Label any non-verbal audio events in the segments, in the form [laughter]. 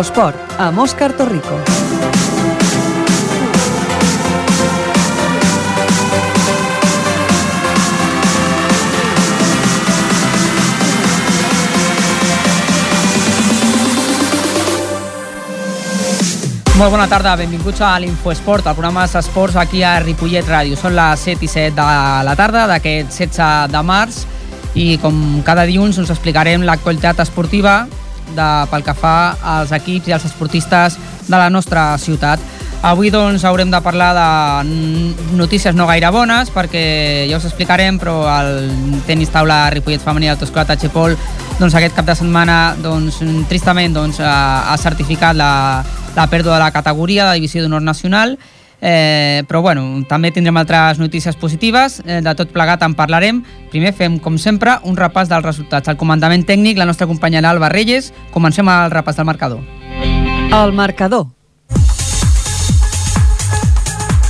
Infosport, amb Òscar Torrico. Molt bona tarda, benvinguts a l'Infoesport, el programa d'esports aquí a Ripollet Ràdio. Són les 7 i 7 de la tarda d'aquest 16 de març i com cada dilluns us explicarem l'actualitat esportiva de, pel que fa als equips i als esportistes de la nostra ciutat. Avui doncs haurem de parlar de notícies no gaire bones perquè ja us explicarem però el tenis taula Ripollet femení d'autoescola Tachepol doncs aquest cap de setmana doncs, tristament doncs, ha certificat la, la pèrdua de la categoria de divisió d'honor nacional Eh, però bueno, també tindrem altres notícies positives, eh, de tot plegat en parlarem. Primer fem, com sempre, un repàs dels resultats. El comandament tècnic, la nostra companya Alba Reyes. Comencem el repàs del marcador. El marcador.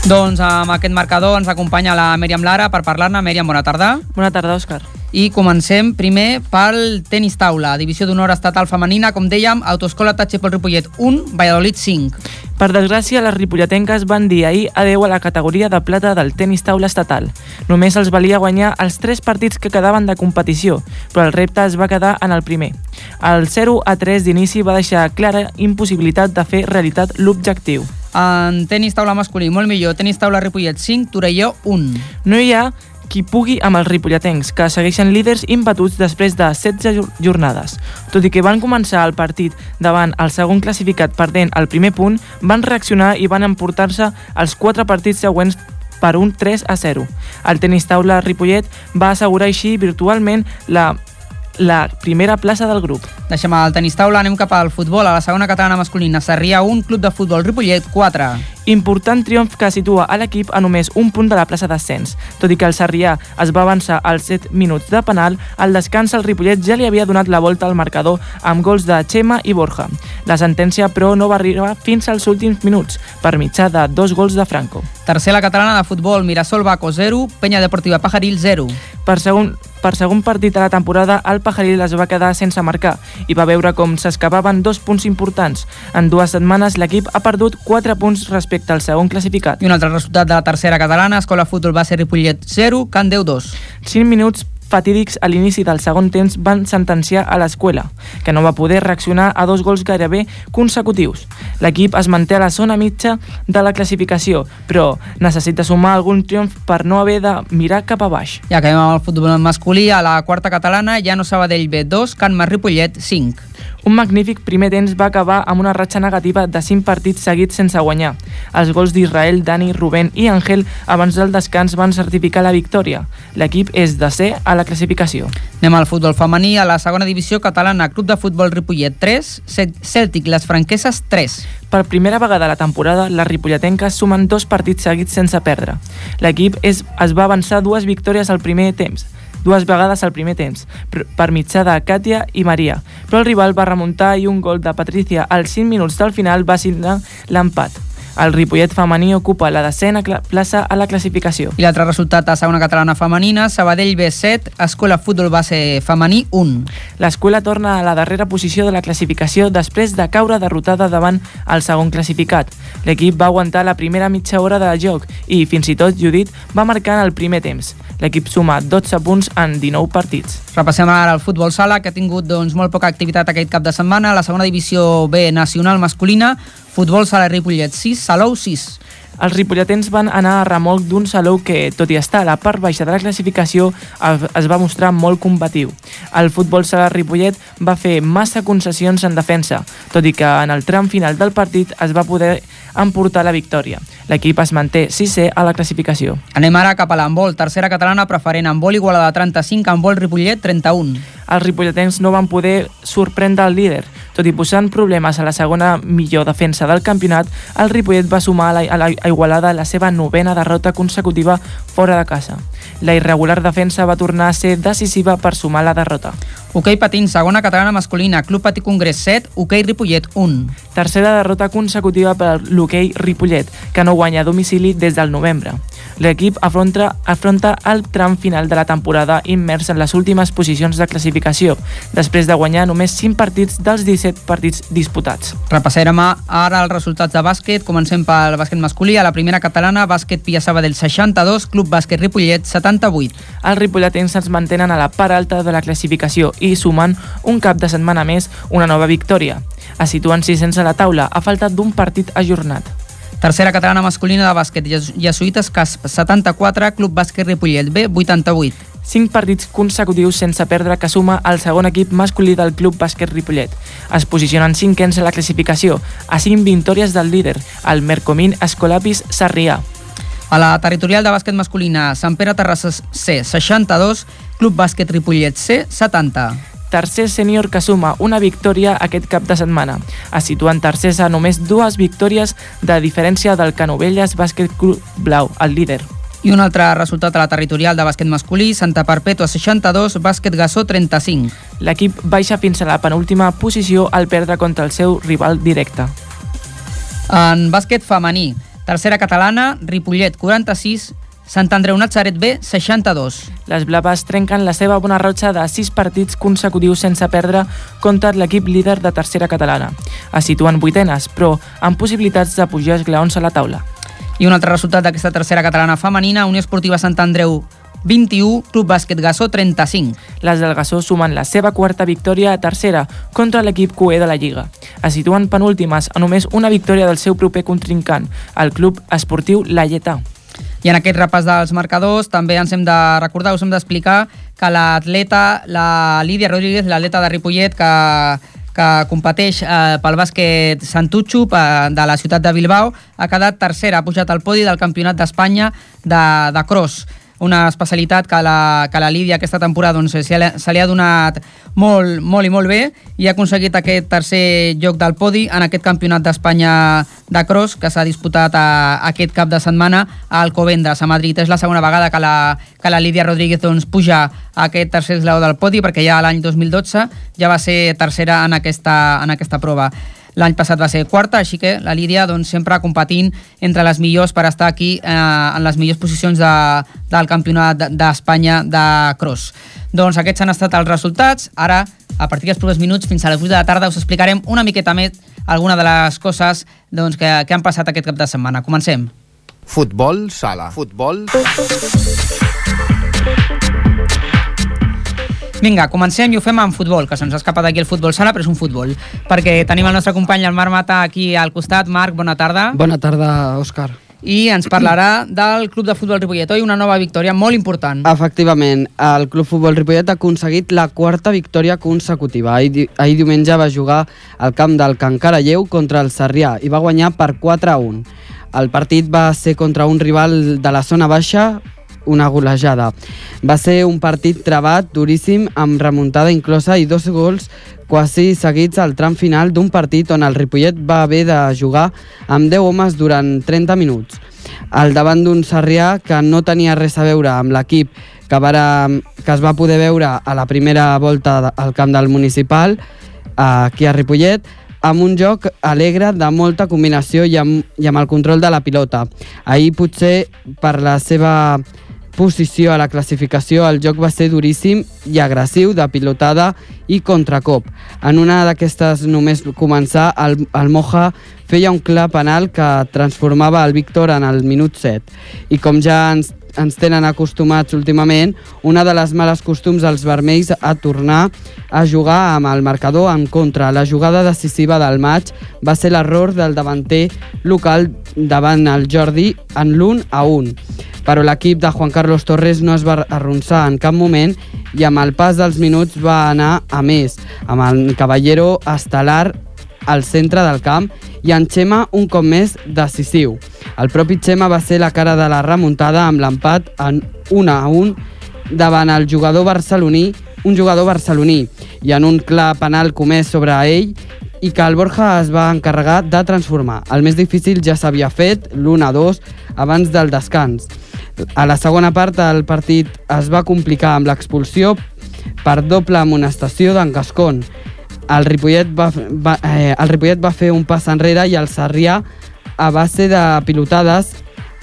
Doncs amb aquest marcador ens acompanya la Mèriam Lara per parlar-ne. Mèriam, bona tarda. Bona tarda, Òscar. I comencem primer pel tenis taula, divisió d'honor estatal femenina, com dèiem, Autoescola Tatxe pel Ripollet 1, Valladolid 5. Per desgràcia, les ripolletenques van dir ahir adeu a la categoria de plata del tenis taula estatal. Només els valia guanyar els tres partits que quedaven de competició, però el repte es va quedar en el primer. El 0 a 3 d'inici va deixar clara impossibilitat de fer realitat l'objectiu. En tenis taula masculí, molt millor. Tenis taula Ripollet 5, Torelló 1. No hi ha qui pugui amb els ripolletens, que segueixen líders imbatuts després de 16 jornades. Tot i que van començar el partit davant el segon classificat perdent el primer punt, van reaccionar i van emportar-se els quatre partits següents per un 3 a 0. El tenis taula Ripollet va assegurar així virtualment la la primera plaça del grup. Deixem el tenis taula, anem cap al futbol. A la segona catalana masculina, Sarrià 1, Club de Futbol Ripollet 4. Important triomf que situa a l'equip a només un punt de la plaça d'ascens. Tot i que el Sarrià es va avançar als 7 minuts de penal, al descans el Ripollet ja li havia donat la volta al marcador amb gols de Xema i Borja. La sentència, però, no va arribar fins als últims minuts, per mitjà de dos gols de Franco. Tercera catalana de futbol, Mirasol Baco 0, Penya Deportiva Pajaril 0. Per segon, per segon partit de la temporada, el Pajaril es va quedar sense marcar i va veure com s'escapaven dos punts importants. En dues setmanes l'equip ha perdut 4 punts respecte al segon classificat. I un altre resultat de la tercera catalana, Escola Futbol va ser Ripollet 0, Can 10 2. 5 minuts fatídics a l'inici del segon temps van sentenciar a l'escola, que no va poder reaccionar a dos gols gairebé consecutius. L'equip es manté a la zona mitja de la classificació, però necessita sumar algun triomf per no haver de mirar cap a baix. I acabem amb el futbol masculí. A la quarta catalana, ja no Sabadell B2, Can Mas Ripollet 5. Un magnífic primer temps va acabar amb una ratxa negativa de 5 partits seguits sense guanyar. Els gols d'Israel, Dani, Rubén i Àngel abans del descans van certificar la victòria. L'equip és de C a la classificació. Anem al futbol femení, a la segona divisió catalana, Club de Futbol Ripollet 3, Celtic Les Franqueses 3. Per primera vegada a la temporada, les ripolletenques sumen dos partits seguits sense perdre. L'equip es va avançar dues victòries al primer temps, dues vegades al primer temps, per mitjà de Katia i Maria, però el rival va remuntar i un gol de Patricia als 5 minuts del final va signar l'empat. El Ripollet femení ocupa la decena plaça a la classificació. I l'altre resultat a segona catalana femenina, Sabadell B7, Escola Futbol Base Femení 1. L'escola torna a la darrera posició de la classificació després de caure derrotada davant el segon classificat. L'equip va aguantar la primera mitja hora de joc i, fins i tot, Judit va marcar en el primer temps. L'equip suma 12 punts en 19 partits. Repassem ara el futbol sala, que ha tingut doncs, molt poca activitat aquest cap de setmana. La segona divisió B nacional masculina, futbol sala Ripollet 6, Salou 6. Els ripolletens van anar a remolc d'un Salou que, tot i estar a la part baixa de la classificació, es va mostrar molt combatiu. El futbol sala Ripollet va fer massa concessions en defensa, tot i que en el tram final del partit es va poder emportar la victòria. L'equip es manté 6è a la classificació. Anem ara cap a l'handbol, tercera catalana preferent handbol Igualada 35, handbol Ripollet 31. Els ripolletens no van poder sorprendre el líder. Tot i posant problemes a la segona millor defensa del campionat, el Ripollet va sumar a la, a la Igualada la seva novena derrota consecutiva fora de casa. La irregular defensa va tornar a ser decisiva per sumar la derrota. Hoquei patins, segona catalana masculina, Club Patí Congrés 7, Hoquei Ripollet 1. Tercera derrota consecutiva per l'Hoquei Ripollet, que no guanya a domicili des del novembre. L'equip afronta, afronta el tram final de la temporada immers en les últimes posicions de classificació, després de guanyar només 5 partits dels 17 partits disputats. Repassarem ara els resultats de bàsquet. Comencem pel bàsquet masculí. A la primera catalana, bàsquet Pia del 62, Club Bàsquet Ripollet 78. Els ripolletens es mantenen a la part alta de la classificació i sumen un cap de setmana més una nova victòria. Es situen 600 a la taula, a falta d'un partit ajornat. Tercera catalana masculina de bàsquet, Jesuïtes Casp, 74, Club Bàsquet Ripollet B, 88. Cinc partits consecutius sense perdre que suma el segon equip masculí del Club Bàsquet Ripollet. Es posicionen cinquens a la classificació, a cinc victòries del líder, el Mercomín Escolapis Sarrià. A la territorial de bàsquet masculina, Sant Pere Terrassa C, 62, Club Bàsquet Ripollet C, 70 tercer sènior que suma una victòria aquest cap de setmana. Es situen tercers a només dues victòries de diferència del Canovelles Bàsquet Club Blau, el líder. I un altre resultat a la territorial de bàsquet masculí, Santa Perpètua 62, bàsquet Gassó 35. L'equip baixa fins a la penúltima posició al perdre contra el seu rival directe. En bàsquet femení, tercera catalana, Ripollet 46, Sant Andreu Natzaret B, 62. Les blaves trenquen la seva bona rotxa de 6 partits consecutius sense perdre contra l'equip líder de tercera catalana. Es situen vuitenes, però amb possibilitats de pujar esglaons a la taula. I un altre resultat d'aquesta tercera catalana femenina, Unió Esportiva Sant Andreu 21, Club Bàsquet Gassó 35. Les del Gassó sumen la seva quarta victòria a tercera contra l'equip QE de la Lliga. Es situen penúltimes a només una victòria del seu proper contrincant, el Club Esportiu Laietà. I en aquest repàs dels marcadors també ens hem de recordar, us hem d'explicar que l'atleta, la Lídia Rodríguez, l'atleta de Ripollet, que, que competeix eh, pel bàsquet Santutxo de la ciutat de Bilbao, ha quedat tercera, ha pujat al podi del Campionat d'Espanya de, de cross una especialitat que la, que la Lídia aquesta temporada doncs, se, li, se li ha donat molt, molt i molt bé i ha aconseguit aquest tercer lloc del podi en aquest campionat d'Espanya de cross que s'ha disputat a, a aquest cap de setmana a Alcobendres, a Madrid. És la segona vegada que la, que la Lídia Rodríguez doncs, puja a aquest tercer esglaó del podi perquè ja l'any 2012 ja va ser tercera en aquesta, en aquesta prova. L'any passat va ser quarta, així que la Lídia doncs, sempre competint entre les millors per estar aquí eh, en les millors posicions de, del campionat d'Espanya de cross. Doncs aquests han estat els resultats. Ara, a partir dels propers minuts, fins a les 8 de la tarda, us explicarem una miqueta més alguna de les coses doncs, que, que han passat aquest cap de setmana. Comencem. Futbol sala. Futbol... Vinga, comencem i ho fem amb futbol, que se'ns escapa d'aquí el futbol sala, però és un futbol. Perquè tenim el nostre company, el Marc Mata, aquí al costat. Marc, bona tarda. Bona tarda, Òscar. I ens parlarà del Club de Futbol Ripollet, oi? Una nova victòria molt important. Efectivament, el Club Futbol Ripollet ha aconseguit la quarta victòria consecutiva. Ahir, ahir diumenge va jugar al camp del Can Caralleu contra el Sarrià i va guanyar per 4 a 1. El partit va ser contra un rival de la zona baixa, una golejada. Va ser un partit trebat, duríssim, amb remuntada inclosa i dos gols quasi seguits al tram final d'un partit on el Ripollet va haver de jugar amb 10 homes durant 30 minuts. Al davant d'un Sarrià que no tenia res a veure amb l'equip que, vara, que es va poder veure a la primera volta al camp del municipal, aquí a Ripollet, amb un joc alegre de molta combinació i amb, i amb el control de la pilota. Ahir potser per la seva posició a la classificació, el joc va ser duríssim i agressiu, de pilotada i contracop. En una d'aquestes només començar, el, el Moja feia un clar penal que transformava el Víctor en el minut 7. I com ja ens, ens tenen acostumats últimament, una de les males costums dels vermells a tornar a jugar amb el marcador en contra. La jugada decisiva del maig va ser l'error del davanter local davant el Jordi en l'1 a 1 però l'equip de Juan Carlos Torres no es va arronsar en cap moment i amb el pas dels minuts va anar a més, amb el Caballero estel·lar al centre del camp i en Xema un cop més decisiu. El propi Xema va ser la cara de la remuntada amb l'empat en 1 a 1 davant el jugador barceloní, un jugador barceloní, i en un clar penal comès sobre ell i que el Borja es va encarregar de transformar. El més difícil ja s'havia fet, l'1 a 2, abans del descans. A la segona part el partit es va complicar amb l'expulsió per doble amonestació d'en Gascon. El Ripollet va, va, eh, el Ripollet va fer un pas enrere i el Sarrià, a base de pilotades,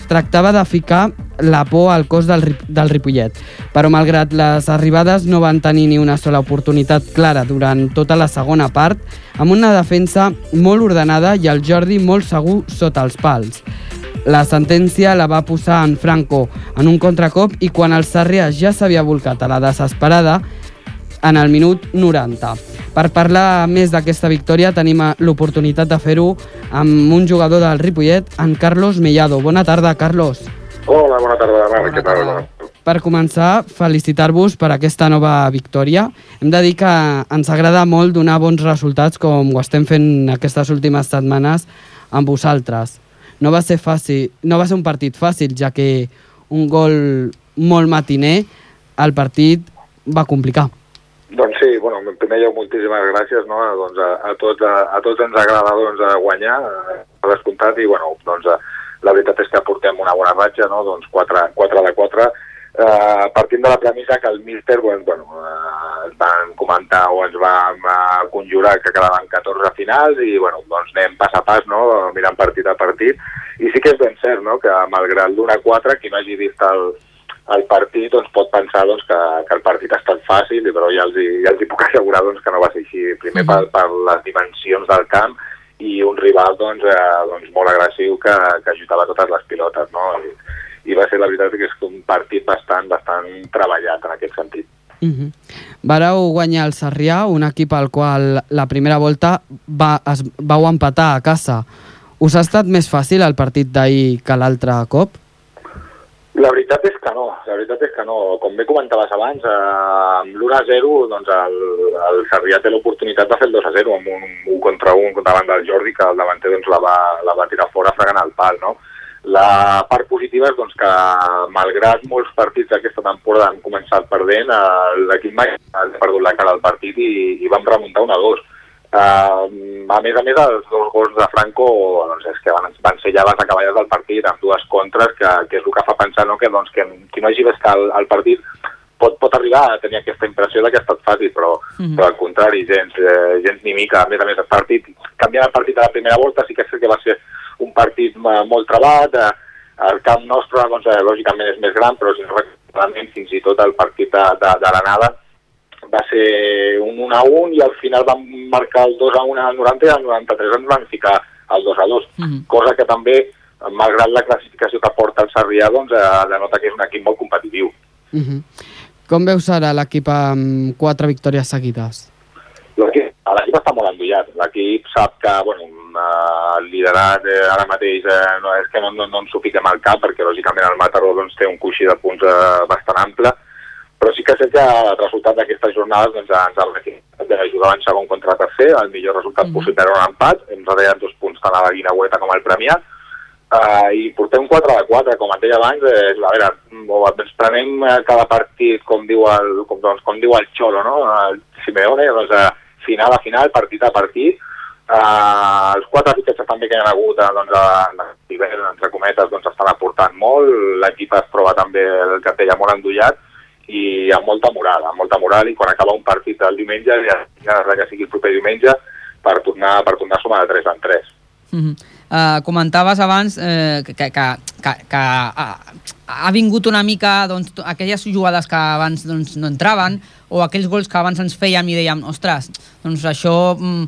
tractava de ficar la por al cos del, del Ripollet. Però malgrat les arribades no van tenir ni una sola oportunitat clara durant tota la segona part, amb una defensa molt ordenada i el Jordi molt segur sota els pals. La sentència la va posar en Franco en un contracop i quan el Sarrià ja s'havia volcat a la desesperada, en el minut 90. Per parlar més d'aquesta victòria tenim l'oportunitat de fer-ho amb un jugador del Ripollet, en Carlos Mellado. Bona tarda, Carlos. Hola, bona tarda, Marc. Bona Què tal? tarda. Per començar, felicitar-vos per aquesta nova victòria. Hem de dir que ens agrada molt donar bons resultats com ho estem fent aquestes últimes setmanes amb vosaltres. No va ser fàcil, no va ser un partit fàcil, ja que un gol molt matiner el partit va complicar. Doncs sí, bueno, en primer lloc, moltíssimes gràcies, no? Doncs a, a, tots, a, a tots ens agrada doncs, a guanyar, per descomptat, i bueno, doncs, la veritat és que portem una bona ratxa, no? Doncs 4, 4 de 4, eh, partint de la premissa que el míster bueno, bueno, eh, ens van comentar o ens vam conjurar que quedaven 14 finals i bueno, doncs anem pas a pas, no? mirant partit a partit, i sí que és ben cert no? que malgrat l'1 a 4, qui no hagi vist el, el partit doncs, pot pensar doncs, que, que el partit ha estat fàcil, però ja els, hi- ja els hi puc assegurar doncs, que no va ser així. Primer per, per les dimensions del camp i un rival doncs, eh, doncs, molt agressiu que, que ajudava totes les pilotes. No? I, I va ser la veritat que és un partit bastant, bastant treballat en aquest sentit. Uh -huh. Vareu guanyar el Sarrià, un equip al qual la primera volta va, es, vau empatar a casa. Us ha estat més fàcil el partit d'ahir que l'altre cop? La veritat és que no, la veritat és que no. Com bé comentaves abans, eh, amb l'1-0 doncs el, el Sarrià té l'oportunitat de fer el 2-0 amb un 1 contra 1 davant del Jordi, que el davanter doncs, la, va, la va tirar fora fregant el pal, no? La part positiva és doncs, que, malgrat molts partits d'aquesta temporada han començat perdent, eh, l'equip mai ha perdut la cara al partit i, i vam remuntar un a dos. Uh, a més a més, els dos gols de Franco doncs, és que van, van ser ja les acaballes del partit amb dues contres, que, que és el que fa pensar no? que, doncs, que qui no hagi vist el, el partit pot, pot arribar a tenir aquesta impressió de que ha estat fàcil, però, mm -hmm. però al contrari, gens, eh, gens ni mica. A més a més, el partit, canviant el partit a la primera volta, sí que és que va ser un partit eh, molt trebat, eh, el camp nostre, doncs, eh, lògicament és més gran, però si no fins i tot el partit de, de, de l'anada va ser un 1 a 1 i al final vam marcar el 2 a 1 al 90 i al 93 ens van ficar el 2 a 2, Mhm. cosa que també, malgrat la classificació que porta el Sarrià, doncs eh, denota que és un equip molt competitiu. Uh -huh. Com veus ara l'equip amb quatre victòries seguides? L'equip està molt endollat. L'equip sap que, bueno, eh, el liderat eh, ara mateix eh, no, és que no, no, no ens ho fiquem al cap, perquè lògicament el Mataró doncs, té un coixí de punts eh, bastant ample, però sí que sé que el resultat d'aquestes jornades doncs, ens ha de jugar en segon contra tercer, el millor resultat Mhm. possible era un empat, ens deien dos punts tant a la Guinaueta com al Premià, Uh, i portem 4 de 4, com et deia abans, eh, a veure, o ens prenem eh, cada partit com diu el, com, doncs, com diu el Xolo, no? el Simeone, doncs, eh, final a final, partit a partit, uh, els quatre fitxatges també que hi ha hagut doncs, a l'hivern, entre cometes, doncs, estan aportant molt, l'equip es troba també el que et deia molt endollat, i amb molta moral, amb molta moral, i quan acaba un partit el diumenge, ja, ja que sigui el proper diumenge, per tornar, per tornar a sumar de 3 en 3. Uh -huh. uh, comentaves abans eh, que, que, que, que, ha, ha vingut una mica doncs, aquelles jugades que abans doncs, no entraven o aquells gols que abans ens fèiem i dèiem, ostres, doncs això mm,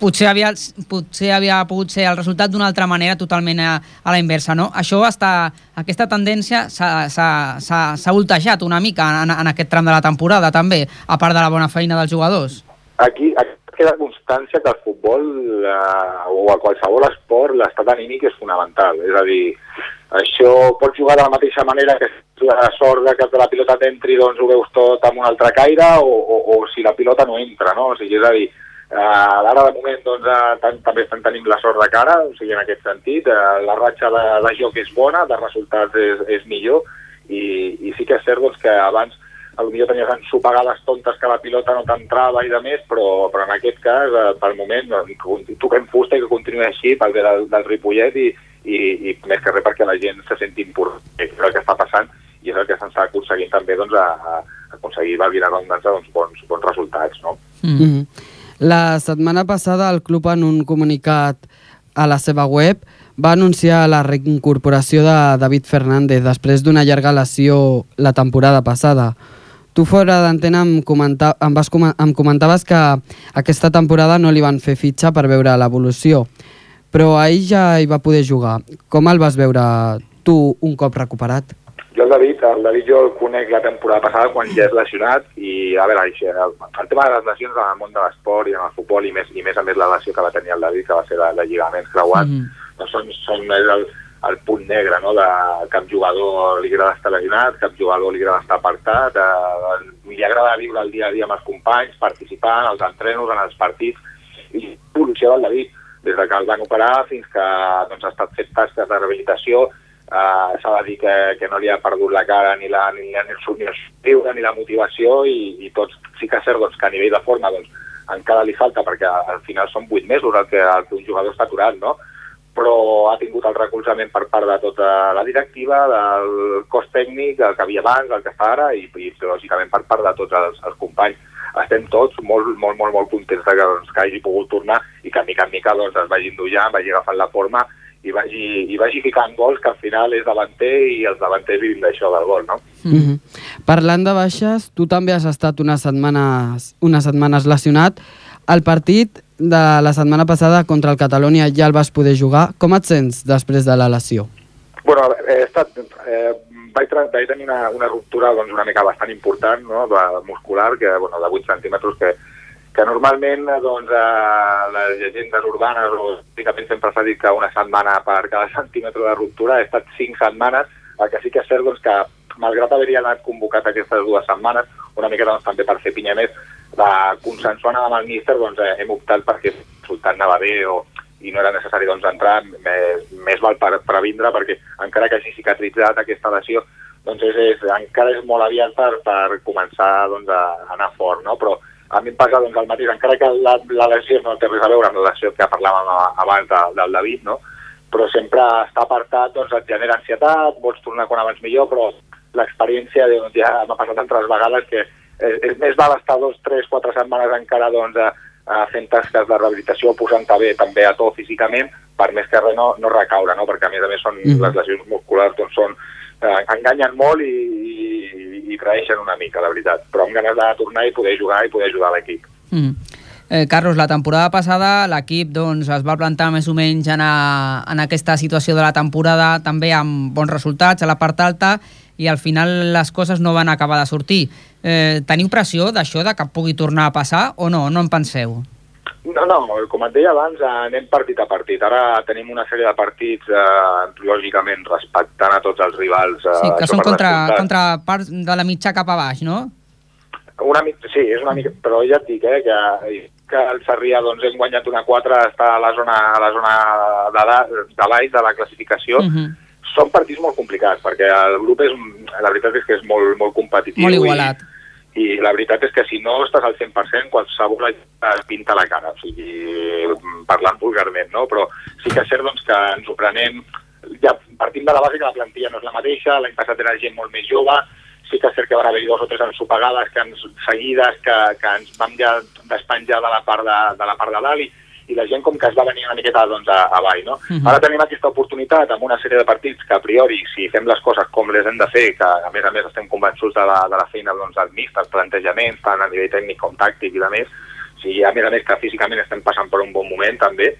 potser, havia, potser havia pogut ser el resultat d'una altra manera totalment a, a la inversa, no? Això està, aquesta tendència s'ha- voltejat una mica en, en aquest tram de la temporada també, a part de la bona feina dels jugadors. aquí, aquí queda constància que el futbol eh, o a qualsevol esport l'estat anímic és fonamental. És a dir, això pots jugar de la mateixa manera que la sort de que la pilota t'entri doncs ho veus tot amb un altre caire o, o, o si la pilota no entra, no? O sigui, és a dir, eh, ara de moment doncs, tam- també estem tenim la sort de cara, o sigui, en aquest sentit, eh, la ratxa de, de joc és bona, de resultats és, és millor i, i sí que és cert doncs, que abans potser tenies ensopegades tontes que la pilota no t'entrava i de més, però, però en aquest cas, eh, pel moment, doncs, toquem fusta i que continuï així pel bé del, del Ripollet i, i, i més que res perquè la gent se senti important. És el que està passant i és el que s'està aconseguint també doncs, a, a aconseguir, valgui la redundància, doncs, bons, bons resultats. No? Mm -hmm. La setmana passada el club en un comunicat a la seva web, va anunciar la reincorporació de David Fernández després d'una llarga lesió la temporada passada. Tu fora d'antena em, em, em comentaves que aquesta temporada no li van fer fitxa per veure l'evolució, però ahir ja hi va poder jugar. Com el vas veure tu un cop recuperat? Jo el David, el David jo el conec la temporada passada quan ja és lesionat i a veure, això, el, el tema de les lesions en el món de l'esport i en el futbol i més, i més a més la lesió que va tenir el David, que va ser la de lligaments creuats, mm doncs són, són el, el punt negre, no?, de cap jugador li agrada estar lesionat, cap jugador li agrada estar apartat, eh, li agrada viure el dia a dia amb els companys, participar en els entrenos, en els partits, i l'evolució del David, des de que el van operar fins que doncs, ha estat fet tasques de rehabilitació, eh, s'ha de dir que, que no li ha perdut la cara ni la, ni, ni el somriure ni la motivació i, i tots sí que és cert doncs, que a nivell de forma doncs, encara li falta perquè al final són 8 mesos el que, el que un jugador està aturat, no? però ha tingut el recolzament per part de tota la directiva, del cos tècnic, del que havia abans, del que està ara, i, i lògicament per part de tots els, els companys. Estem tots molt, molt, molt, molt contents de que, doncs, que hagi pogut tornar i que mica en mica doncs, es vagi endollant, vagi agafant la forma i vagi, i vagi ficant gols, que al final és davanter i els davanters vivim d'això del gol, no? Mm -hmm. Parlant de baixes, tu també has estat unes setmanes, unes setmanes lesionat. El partit de la setmana passada contra el Catalunya ja el vas poder jugar. Com et sents després de la lesió? Bueno, he estat, eh, vaig, vaig tenir una, una ruptura doncs, una mica bastant important, no? de, muscular, que, bueno, de 8 centímetres, que, que normalment eh, doncs, eh, les llegendes urbanes o típicament sempre s'ha dit que una setmana per cada centímetre de ruptura, he estat 5 setmanes, el que sí que és cert doncs, que malgrat haver-hi anat convocat aquestes dues setmanes, una mica doncs, també per fer pinya més, de consensuant amb el míster doncs, eh, hem optat perquè el resultat anava bé o, i no era necessari doncs, entrar, més, més val per previndre perquè encara que hagi cicatritzat aquesta lesió, doncs és, és, encara és molt aviat per, per començar doncs, a anar fort, no? però a mi em passa doncs, el mateix, encara que la, la lesió no té res a veure amb la lesió que parlàvem abans de, del David, no? però sempre estar apartat doncs, et genera ansietat, vols tornar quan abans millor, però l'experiència doncs, ja m'ha passat altres vegades que és, és més val estar dos, tres, quatre setmanes encara doncs, a, a fent tasques de rehabilitació, posant-te bé també a to físicament, per més que res no, no recaure, no? perquè a més a més són, Mhm. les lesions musculars doncs, són, eh, enganyen molt i, i, i traeixen una mica, la veritat, però amb ganes de tornar i poder jugar i poder ajudar l'equip. Mm. Eh, Carlos, la temporada passada l'equip doncs, es va plantar més o menys en, a, en aquesta situació de la temporada, també amb bons resultats a la part alta, i al final les coses no van acabar de sortir. Eh, teniu pressió d'això, de que pugui tornar a passar, o no? No en penseu? No, no, com et deia abans, eh, anem partit a partit. Ara tenim una sèrie de partits, eh, lògicament, respectant a tots els rivals. Eh, Sí, que són contra, contra parts de la mitja cap a baix, no? Una sí, és una mica, però ja et dic, eh, que, que el Sarrià doncs, hem guanyat una 4, està a la zona, a la zona de, da- de baix de la classificació. Uh -huh. Són partits molt complicats, perquè el grup és, la veritat és que és molt, molt competitiu. Molt igualat. I, I la veritat és que si no estàs al 100%, qualsevol et pinta la cara, o sigui, parlant vulgarment, no? Però sí que és cert doncs, que ens ho prenem, ja partim de la base que la plantilla no és la mateixa, l'any passat era gent molt més jove, sí que és cert que van haver dos o tres ensopegades que ens, seguides que, que ens vam ja despenjar de la part de, de, la part de dalt i, i la gent com que es va venir una miqueta doncs, a, avall. No? Uh Mhm. -huh. Ara tenim aquesta oportunitat amb una sèrie de partits que a priori, si fem les coses com les hem de fer, que a més a més estem convençuts de la, de la feina doncs, del mix, dels plantejaments, tant a nivell tècnic com tàctic i de més, si a més a més que físicament estem passant per un bon moment també,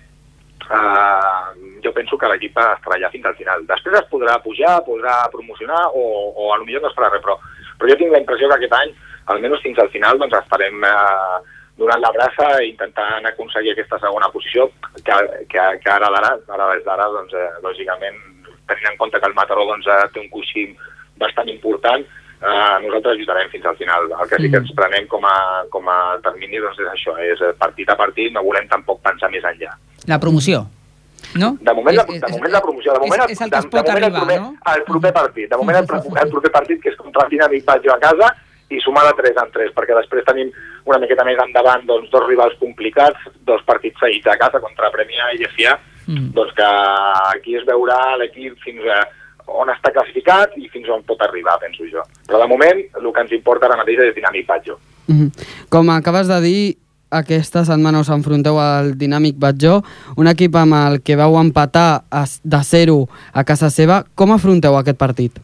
Uh, jo penso que l'equip estarà allà fins al final. Després es podrà pujar, podrà promocionar o, o a lo millor no es farà res, però, però jo tinc la impressió que aquest any, almenys fins al final, doncs estarem uh, donant la braça i intentant aconseguir aquesta segona posició, que, que, que ara d'ara, ara des d'ara, doncs, eh, lògicament, tenint en compte que el Mataró doncs, eh, té un coixí bastant important, eh, nosaltres ajudarem fins al final. El que sí que ens prenem com a, com a termini doncs, és això, és eh, partit a partit, no volem tampoc pensar més enllà. La promoció, no? De moment, És- és- de moment la promoció, de moment, és, és el que es de, de moment arribar, el proper, no? El proper partit, de moment el, el [laughs] proper partit que és contra el Dinàmic Batlló a casa i sumar de 3 en 3, perquè després tenim una miqueta més endavant doncs, dos rivals complicats, dos partits seguits a casa contra Premià i FIA, Mm. doncs que aquí es veurà l'equip fins a on està classificat i fins on pot arribar, penso jo. Però de moment el que ens importa ara mateix és Dinàmic Batlló. Mhm. Com acabes de dir, aquesta setmana us enfronteu al Dinàmic Batjó, un equip amb el que vau empatar a- de 0 a casa seva. Com afronteu aquest partit?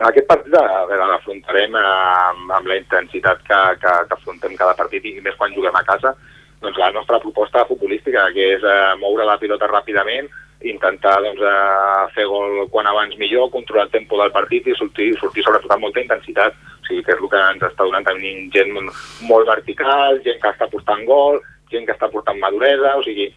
Aquest partit l'afrontarem amb, amb la intensitat que, que, que afrontem cada partit i més quan juguem a casa. Doncs la nostra proposta futbolística, que és eh, moure la pilota ràpidament, intentar doncs, eh, fer gol quan abans millor, controlar el tempo del partit i sortir, sortir sobretot amb molta intensitat. O sigui, que és el que ens està donant tenim gent molt vertical, gent que està portant gol, gent que està portant maduresa, o sigui,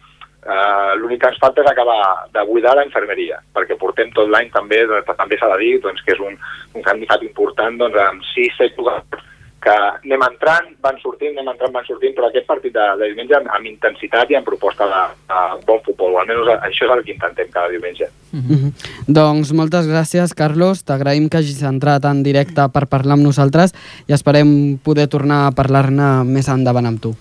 Uh, L'únic que ens falta és acabar de buidar la infermeria, perquè portem tot l'any també, doncs, també s'ha de dir doncs, que és un, un handicap important doncs, amb 6-7 jugadors que anem entrant, van sortint, anem entrant, van sortint, però aquest partit de, de diumenge amb, amb intensitat i amb proposta de, de bon futbol, o almenys això és el que intentem cada diumenge. Mm -hmm. Doncs moltes gràcies, Carlos. T'agraïm que hagis entrat en directe per parlar amb nosaltres i esperem poder tornar a parlar-ne més endavant amb tu.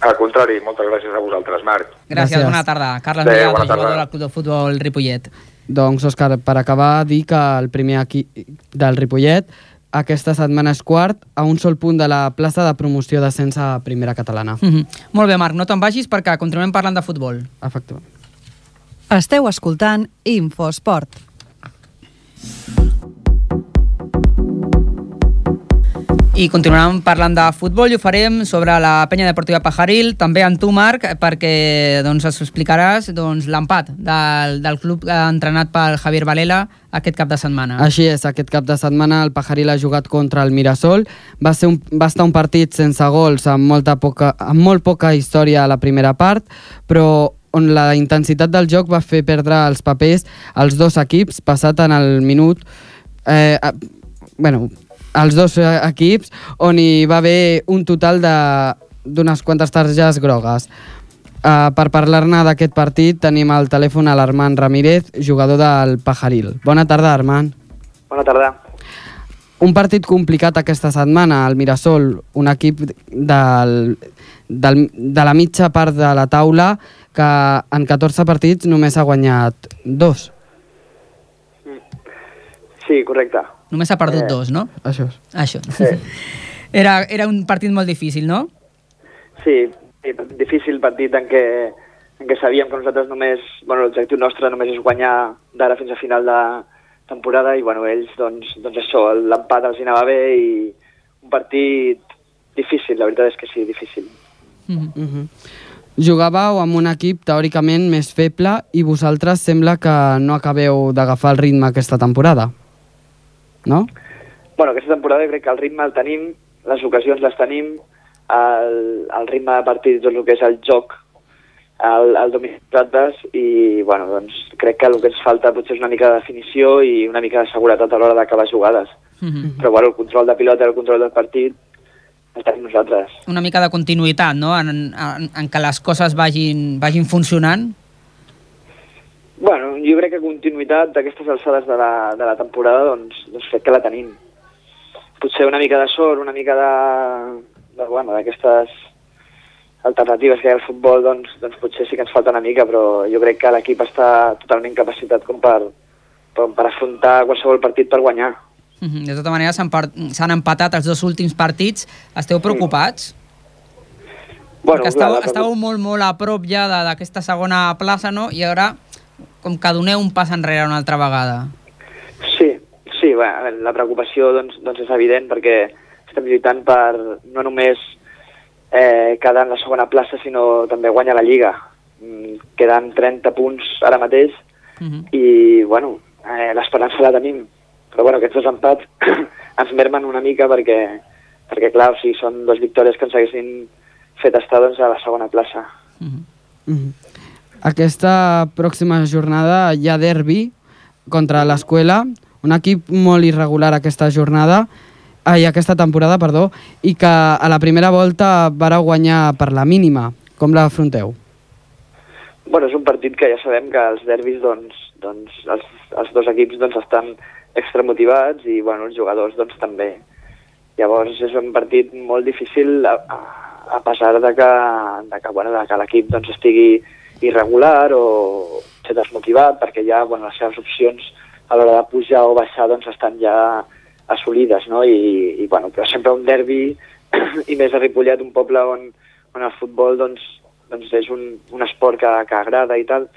Al contrari, moltes gràcies a vosaltres, Marc. Gràcies, Gràcies. bona tarda. Carles bona tarda. jugador del Club de Futbol Ripollet. Doncs, Òscar, per acabar, dir que el primer equip del Ripollet aquesta setmana és quart a un sol punt de la plaça de promoció d'ascens a primera catalana. Mm -hmm. Molt bé, Marc, no te'n vagis perquè continuem parlant de futbol. Efectivament. Esteu escoltant Infosport. I continuarem parlant de futbol i ho farem sobre la penya deportiva Pajaril, també amb tu, Marc, perquè doncs, ens explicaràs doncs, l'empat del, del club entrenat pel Javier Valela aquest cap de setmana. Així és, aquest cap de setmana el Pajaril ha jugat contra el Mirasol. Va, ser un, va estar un partit sense gols, amb, molta poca, amb molt poca història a la primera part, però on la intensitat del joc va fer perdre els papers als dos equips, passat en el minut... Eh, bueno, els dos equips, on hi va haver un total de- d'unes quantes targes grogues. Uh, per parlar-ne d'aquest partit tenim al telèfon a l'Armand Ramírez, jugador del Pajaril. Bona tarda, Armand. Bona tarda. Un partit complicat aquesta setmana, el Mirasol, un equip del, del, de la mitja part de la taula que en 14 partits només ha guanyat dos. Sí, correcte. Només ha perdut Eh. dos, no? Això. Això. Sí. [laughs] Era, era un partit molt difícil, no? Sí, difícil partit en què, en què sabíem que nosaltres només, bueno, l'objectiu nostre només és guanyar d'ara fins a final de temporada i bueno, ells doncs, doncs això, l'empat els anava bé i un partit difícil, la veritat és que sí, difícil. Mm -hmm. Jugàveu amb un equip teòricament més feble i vosaltres sembla que no acabeu d'agafar el ritme aquesta temporada. No? Bueno, aquesta temporada crec que el ritme el tenim, les ocasions les tenim, el, el ritme de partit, tot el que és el joc, el, el domini de nosaltres, i bueno, doncs, crec que el que ens falta potser és una mica de definició i una mica de seguretat a l'hora d'acabar jugades. Mm -hmm. Però bueno, el control de pilota el control del partit el tenim nosaltres. Una mica de continuïtat, no? En, en, en què les coses vagin, vagin funcionant. Bueno, jo crec que continuïtat d'aquestes alçades de la, de la temporada, doncs, doncs crec que la tenim. Potser una mica de sort, una mica de, de bueno, d'aquestes alternatives que hi ha al futbol, doncs, doncs potser sí que ens falta una mica, però jo crec que l'equip està totalment capacitat com per, per, per afrontar qualsevol partit per guanyar. Mm -hmm. De tota manera, s'han empatat els dos últims partits. Esteu preocupats? Bueno, Perquè clar, estàveu, la- estàveu molt, molt a prop ja d'aquesta segona plaça, no? I ara, com que doneu un pas enrere una altra vegada. Sí, sí, bé, la preocupació doncs, doncs és evident perquè estem lluitant per no només eh, quedar en la segona plaça, sinó també guanyar la Lliga. Mm, Queden 30 punts ara mateix Mm -hmm. i, bueno, eh, l'esperança la tenim. Però, bueno, aquests dos empats [clears throat] ens mermen una mica perquè, perquè clar, o sigui, són dues victòries que ens haguessin fet estar doncs, a la segona plaça. Mm -hmm. Mm -hmm. Aquesta pròxima jornada hi ha derbi contra l'escola, un equip molt irregular aquesta jornada, ai, aquesta temporada, perdó, i que a la primera volta vareu guanyar per la mínima. Com l'afronteu? Bueno, és un partit que ja sabem que els derbis, doncs, doncs els, els dos equips doncs, estan extramotivats i bueno, els jugadors doncs, també. Llavors és un partit molt difícil a, a, a pesar de que, de que, bueno, de que l'equip doncs, estigui irregular o ser desmotivat perquè ja bueno, les seves opcions a l'hora de pujar o baixar doncs, estan ja assolides, no? I, i bueno, però sempre un derbi [clears throat] i més a Ripollet, un poble on, on el futbol doncs, doncs és un, un esport que, que agrada i tal,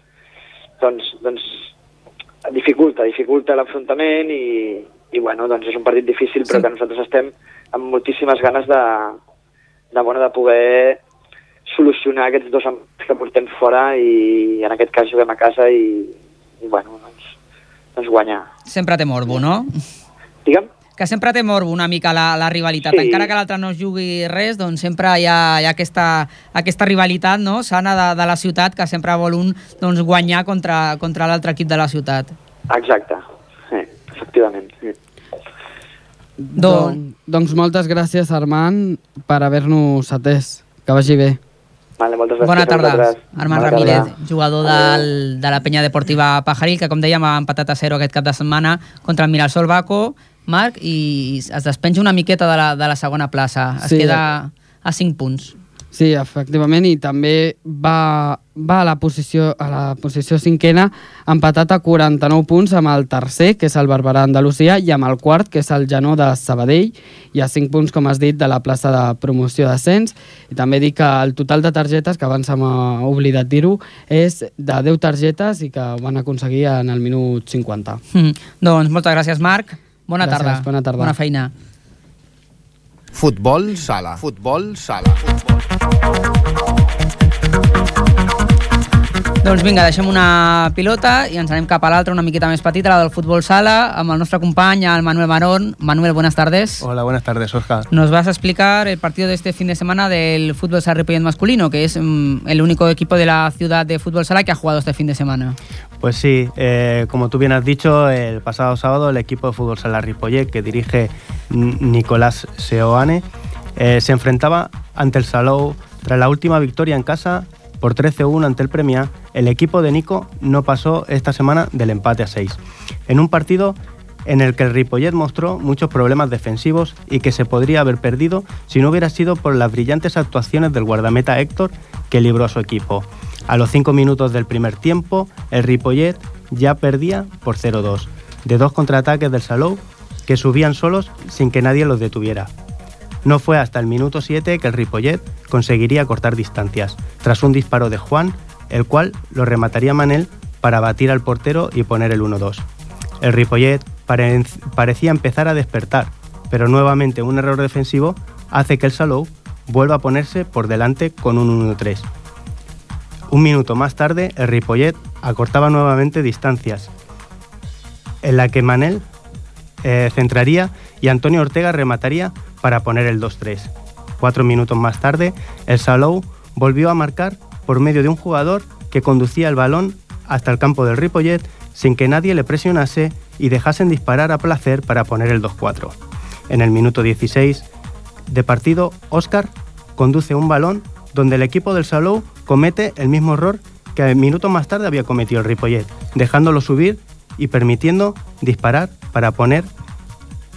doncs, doncs dificulta, dificulta l'afrontament i, i bueno, doncs és un partit difícil però Sí. que nosaltres estem amb moltíssimes ganes de, de, bueno, de poder solucionar aquests dos empats que portem fora i en aquest cas juguem a casa i, i bueno, doncs, doncs guanyar. Sempre té morbo, no? Digue'm? Que sempre té morbo una mica la, la rivalitat. Sí. Encara que l'altre no es jugui res, doncs sempre hi ha, hi ha aquesta, aquesta rivalitat no? sana de, de la ciutat que sempre vol un doncs, guanyar contra, contra l'altre equip de la ciutat. Exacte, sí, efectivament. Sí. Don- doncs moltes gràcies, Armand, per haver-nos atès. Que vagi bé. Vale, moltes gràcies Bona tarda. Armand Bona Ramírez, tarda. jugador del, de la penya deportiva Pajaril, que com dèiem ha empatat a 0 aquest cap de setmana contra el Mirasol Baco, Marc, i es despenja una miqueta de la, de la segona plaça. Es Sí. queda a 5 punts. Sí, efectivament, i també va, va a, la posició, a la posició cinquena empatat a 49 punts amb el tercer, que és el Barberà Andalusia, i amb el quart, que és el Janó de Sabadell, i a 5 punts, com has dit, de la plaça de promoció d'ascens. I també dic que el total de targetes, que abans m'ha oblidat dir-ho, és de 10 targetes i que ho van aconseguir en el minut 50. Mm. Doncs moltes gràcies, Marc. Bona Gràcies, tarda. bona tarda. Bona feina. Futbol sala. Futbol sala. Doncs vinga, deixem una pilota i ens anem cap a l'altra, una miqueta més petita, la del futbol sala, amb el nostre company, el Manuel Marón. Manuel, buenas tardes. Hola, buenas tardes, Oscar. Nos vas a explicar el partido de este fin de semana del fútbol sala Ripollet masculino, que es mm, el único equipo de la ciudad de fútbol sala que ha jugado este fin de semana. Pues sí, eh, como tú bien has dicho, el pasado sábado el equipo de fútbol sala Ripollet, que dirige Nicolás Seoane, eh, se enfrentaba ante el Salou. Tras la última victoria en casa por 13-1 ante el Premia, el equipo de Nico no pasó esta semana del empate a 6. En un partido en el que el Ripollet mostró muchos problemas defensivos y que se podría haber perdido si no hubiera sido por las brillantes actuaciones del guardameta Héctor que libró a su equipo. A los 5 minutos del primer tiempo, el Ripollet ya perdía por 0-2, de dos contraataques del Salou que subían solos sin que nadie los detuviera. No fue hasta el minuto 7 que el Ripollet conseguiría cortar distancias, tras un disparo de Juan, el cual lo remataría Manel para batir al portero y poner el 1-2. El Ripollet pare- parecía empezar a despertar, pero nuevamente un error defensivo hace que el Salou vuelva a ponerse por delante con un 1-3. Un minuto más tarde, el Ripollet acortaba nuevamente distancias, en la que Manel eh, centraría y Antonio Ortega remataría para poner el 2-3. Cuatro minutos más tarde, el Salou volvió a marcar por medio de un jugador que conducía el balón hasta el campo del Ripollet sin que nadie le presionase y dejasen disparar a placer para poner el 2-4. En el minuto 16 de partido, Óscar conduce un balón donde el equipo del Salou comete el mismo error que minutos más tarde había cometido el Ripollet, dejándolo subir y permitiendo disparar para poner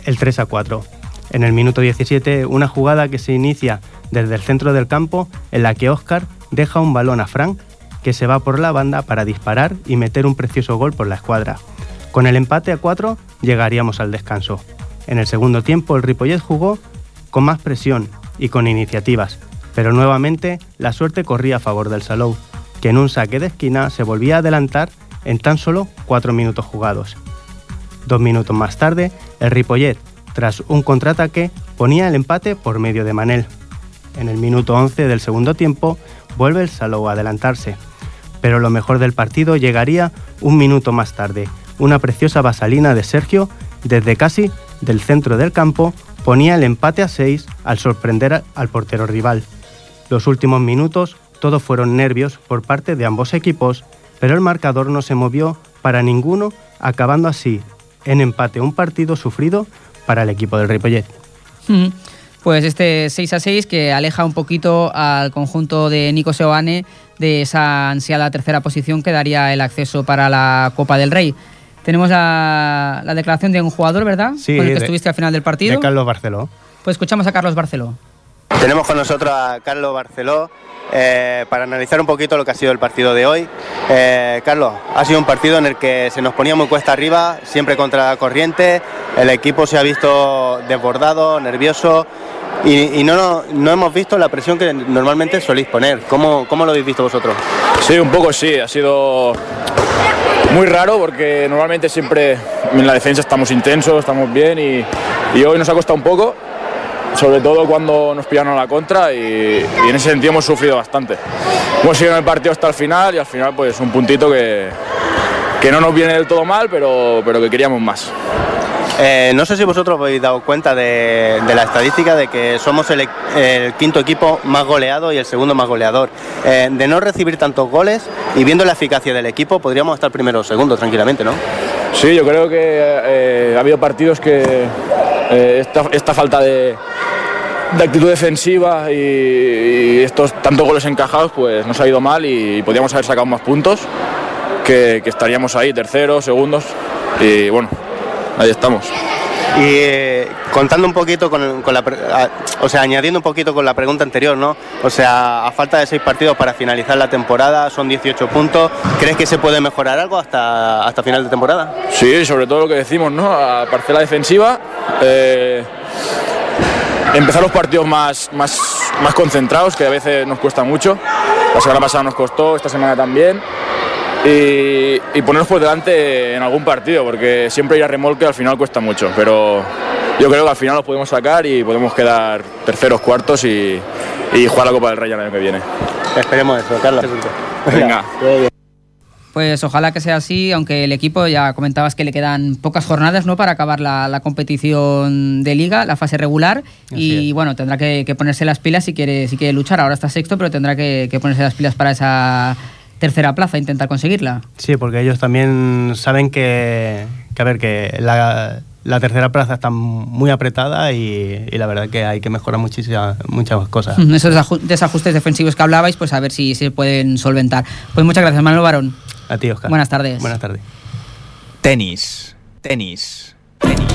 el 3 a 4. En el minuto 17, una jugada que se inicia desde el centro del campo en la que Óscar deja un balón a Frank que se va por la banda para disparar y meter un precioso gol por la escuadra. Con el empate a 4 llegaríamos al descanso. En el segundo tiempo el Ripollet jugó con más presión y con iniciativas, pero nuevamente la suerte corría a favor del Salou, que en un saque de esquina se volvía a adelantar en tan solo 4 minutos jugados. Dos minutos más tarde, el Ripollet, tras un contraataque, ponía el empate por medio de Manel. En el minuto 11 del segundo tiempo, vuelve el Salou a adelantarse. Pero lo mejor del partido llegaría un minuto más tarde. Una preciosa vasalina de Sergio, desde casi del centro del campo, ponía el empate a 6 al sorprender al portero rival. Los últimos minutos todos fueron nervios por parte de ambos equipos, pero el marcador no se movió para ninguno, acabando así en empate un partido sufrido para el equipo del Ripollet. Mm. Pues este 6 a 6 que aleja un poquito al conjunto de Nico Seoane de esa ansiada tercera posición que daría el acceso para la Copa del Rey. Tenemos la, la declaración de un jugador, ¿verdad? Sí, Con el que de- estuviste al final del partido. De Carlos Barceló. Pues escuchamos a Carlos Barceló. Tenemos con nosotros a Carlos Barceló eh, para analizar un poquito lo que ha sido el partido de hoy. Eh, Carlos, ha sido un partido en el que se nos ponía muy cuesta arriba, siempre contra la corriente. El equipo se ha visto desbordado, nervioso. y, y no, no hemos visto la presión que normalmente soléis poner. ¿Cómo, ¿Cómo lo habéis visto vosotros? Sí, un poco sí, ha sido muy raro porque normalmente siempre en la defensa estamos intensos, estamos bien y, y hoy nos ha costado un poco, sobre todo cuando nos pillaron a la contra y, y en ese sentido hemos sufrido bastante. Hemos seguido en el partido hasta el final y al final pues un puntito que, que no nos viene del todo mal, pero, pero que queríamos más. Eh, no sé si vosotros os habéis dado cuenta de, de la estadística de que somos el, el quinto equipo más goleado y el segundo más goleador. Eh, de no recibir tantos goles y viendo la eficacia del equipo, podríamos estar primero o segundo tranquilamente, ¿no? Sí, yo creo que eh, ha habido partidos que esta, esta falta de, de actitud defensiva y, y estos tantos goles encajados pues nos ha ido mal y, podríamos haber sacado más puntos que, que estaríamos ahí, terceros, segundos y bueno, ahí estamos. Y eh, contando un poquito con, con la, a- o sea, añadiendo un poquito con la pregunta anterior, ¿no? O sea, a falta de seis partidos para finalizar la temporada, son 18 puntos. ¿Crees que se puede mejorar algo hasta, hasta final de temporada? Sí, sobre todo lo que decimos, ¿no? A parcela defensiva, eh, empezar los partidos más, más, más concentrados, que a veces nos cuesta mucho. La semana pasada nos costó, esta semana también. Y, y ponernos por delante en algún partido, porque siempre ir a remolque al final cuesta mucho. Pero yo creo que al final los podemos sacar y podemos quedar terceros, cuartos y, y jugar la Copa del Rey el año que viene. Esperemos eso, Carlos. Venga. Pues ojalá que sea así, aunque el equipo ya comentabas que le quedan pocas jornadas ¿no? para acabar la, la competición de liga, la fase regular, y bueno, tendrá que, que ponerse las pilas si quiere, si quiere luchar. Ahora está sexto, pero tendrá que, que ponerse las pilas para esa tercera plaza, intentar conseguirla. Sí, porque ellos también saben que, que a ver, que la, la tercera plaza está muy apretada y, y la verdad que hay que mejorar muchísimas muchas cosas. [laughs] Esos aju- desajustes defensivos que hablabais, pues a ver si se pueden solventar. Pues muchas gracias, Manuel Barón. A ti, Oscar. Buenas tardes. Buenas tardes. Tenis. Tenis. Tenis.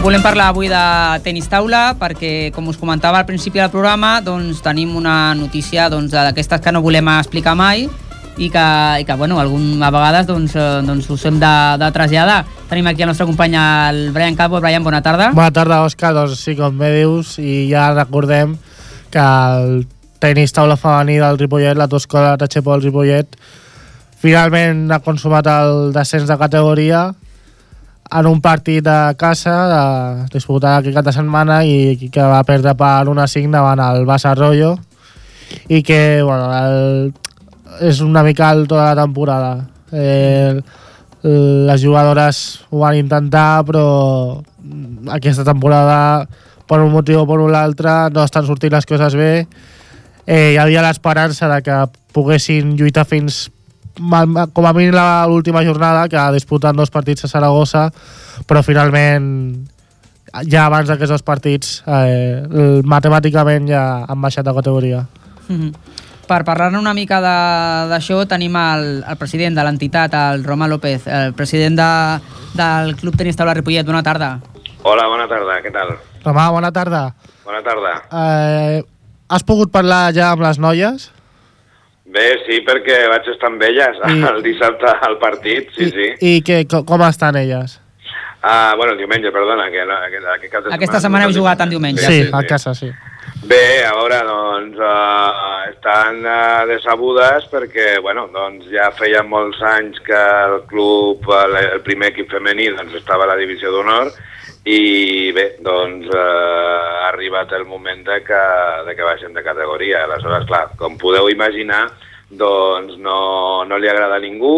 Volem parlar avui de tenis taula perquè, com us comentava al principi del programa, doncs tenim una notícia doncs, d'aquestes que no volem explicar mai i que, i que bueno, algun, a vegades doncs, eh, doncs us hem de, de traslladar. Tenim aquí el nostre company, el Brian Calvo. Brian, bona tarda. Bona tarda, Òscar. Doncs sí, com bé dius, i ja recordem que el tenis taula femení del Ripollet, la Toscola Tachepol Ripollet, finalment ha consumat el descens de categoria en un partit a casa de, disputat aquest cap de setmana i que va perdre per 1-5 davant el Bassa Arroyo i que bueno, el, és una mica el tota la temporada. Eh, les jugadores ho van intentar però aquesta temporada per un motiu o per un altre no estan sortint les coses bé. Eh, hi havia l'esperança de que poguessin lluitar fins com a mínim l'última jornada que disputen dos partits a Saragossa però finalment ja abans d'aquests dos partits eh, matemàticament ja han baixat de categoria. Mhm. Per parlar-ne una mica d'això tenim el, el president de l'entitat, el Roma López, el president de, del Club Tenis Taula Ripollet. Bona tarda. Hola, bona tarda, què tal? Romà, bona tarda Bona tarda. eh, has pogut parlar ja amb les noies? Bé, sí, perquè vaig estar amb elles I- el dissabte al partit, sí, sí. i que, co- com estan elles? Ah, bueno, el diumenge, perdona, que, que, cap de Aquesta setmana heu jugat en diumenge. Sí, a casa, sí. Bé, a veure, doncs, uh, estan uh, decebudes perquè, bueno, doncs ja feia molts anys que el club, el, el primer equip femení, doncs estava a la divisió d'honor i bé, doncs uh, ha arribat el moment de que, de que baixem de categoria. Aleshores, clar, com podeu imaginar, doncs no, no li agrada a ningú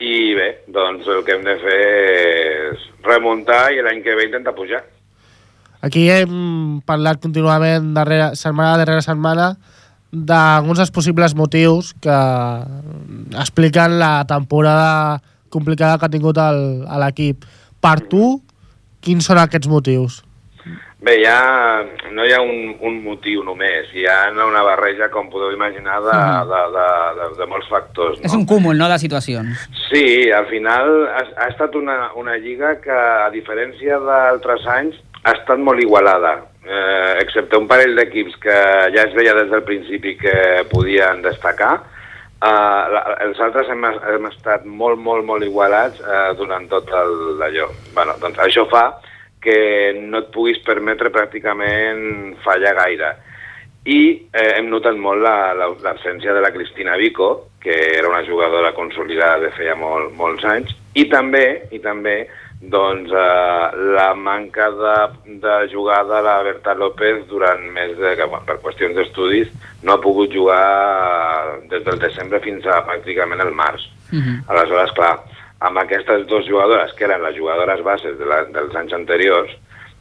i bé, doncs el que hem de fer és remuntar i l'any que ve intentar pujar. Aquí hem parlat contínuament darrere, setmana darrere setmana d'alguns dels possibles motius que expliquen la temporada complicada que ha tingut l'equip. Per tu, quins són aquests motius? Bé, ja no hi ha un, un motiu només, hi ha una barreja, com podeu imaginar, de, de, de, de, de molts factors. No? És un cúmul no, de situacions. Sí, al final ha, ha estat una, una lliga que, a diferència d'altres anys, ha estat molt igualada, eh, excepte un parell d'equips que ja es veia des del principi que podien destacar. Uh, la, els altres hem, hem estat molt, molt, molt igualats uh, durant tot el d'allò. Bueno, doncs això fa que no et puguis permetre pràcticament fallar gaire. I eh, hem notat molt la- la- l'absència de la Cristina Vico, que era una jugadora consolidada de feia molt, molts anys, i també, i també doncs, eh, la manca de, de jugar de la Berta López durant més de... que, bueno, per qüestions d'estudis no ha pogut jugar des del desembre fins a pràcticament el març. Aleshores, clar, amb aquestes dues jugadores, que eren les jugadores bases de la, dels anys anteriors,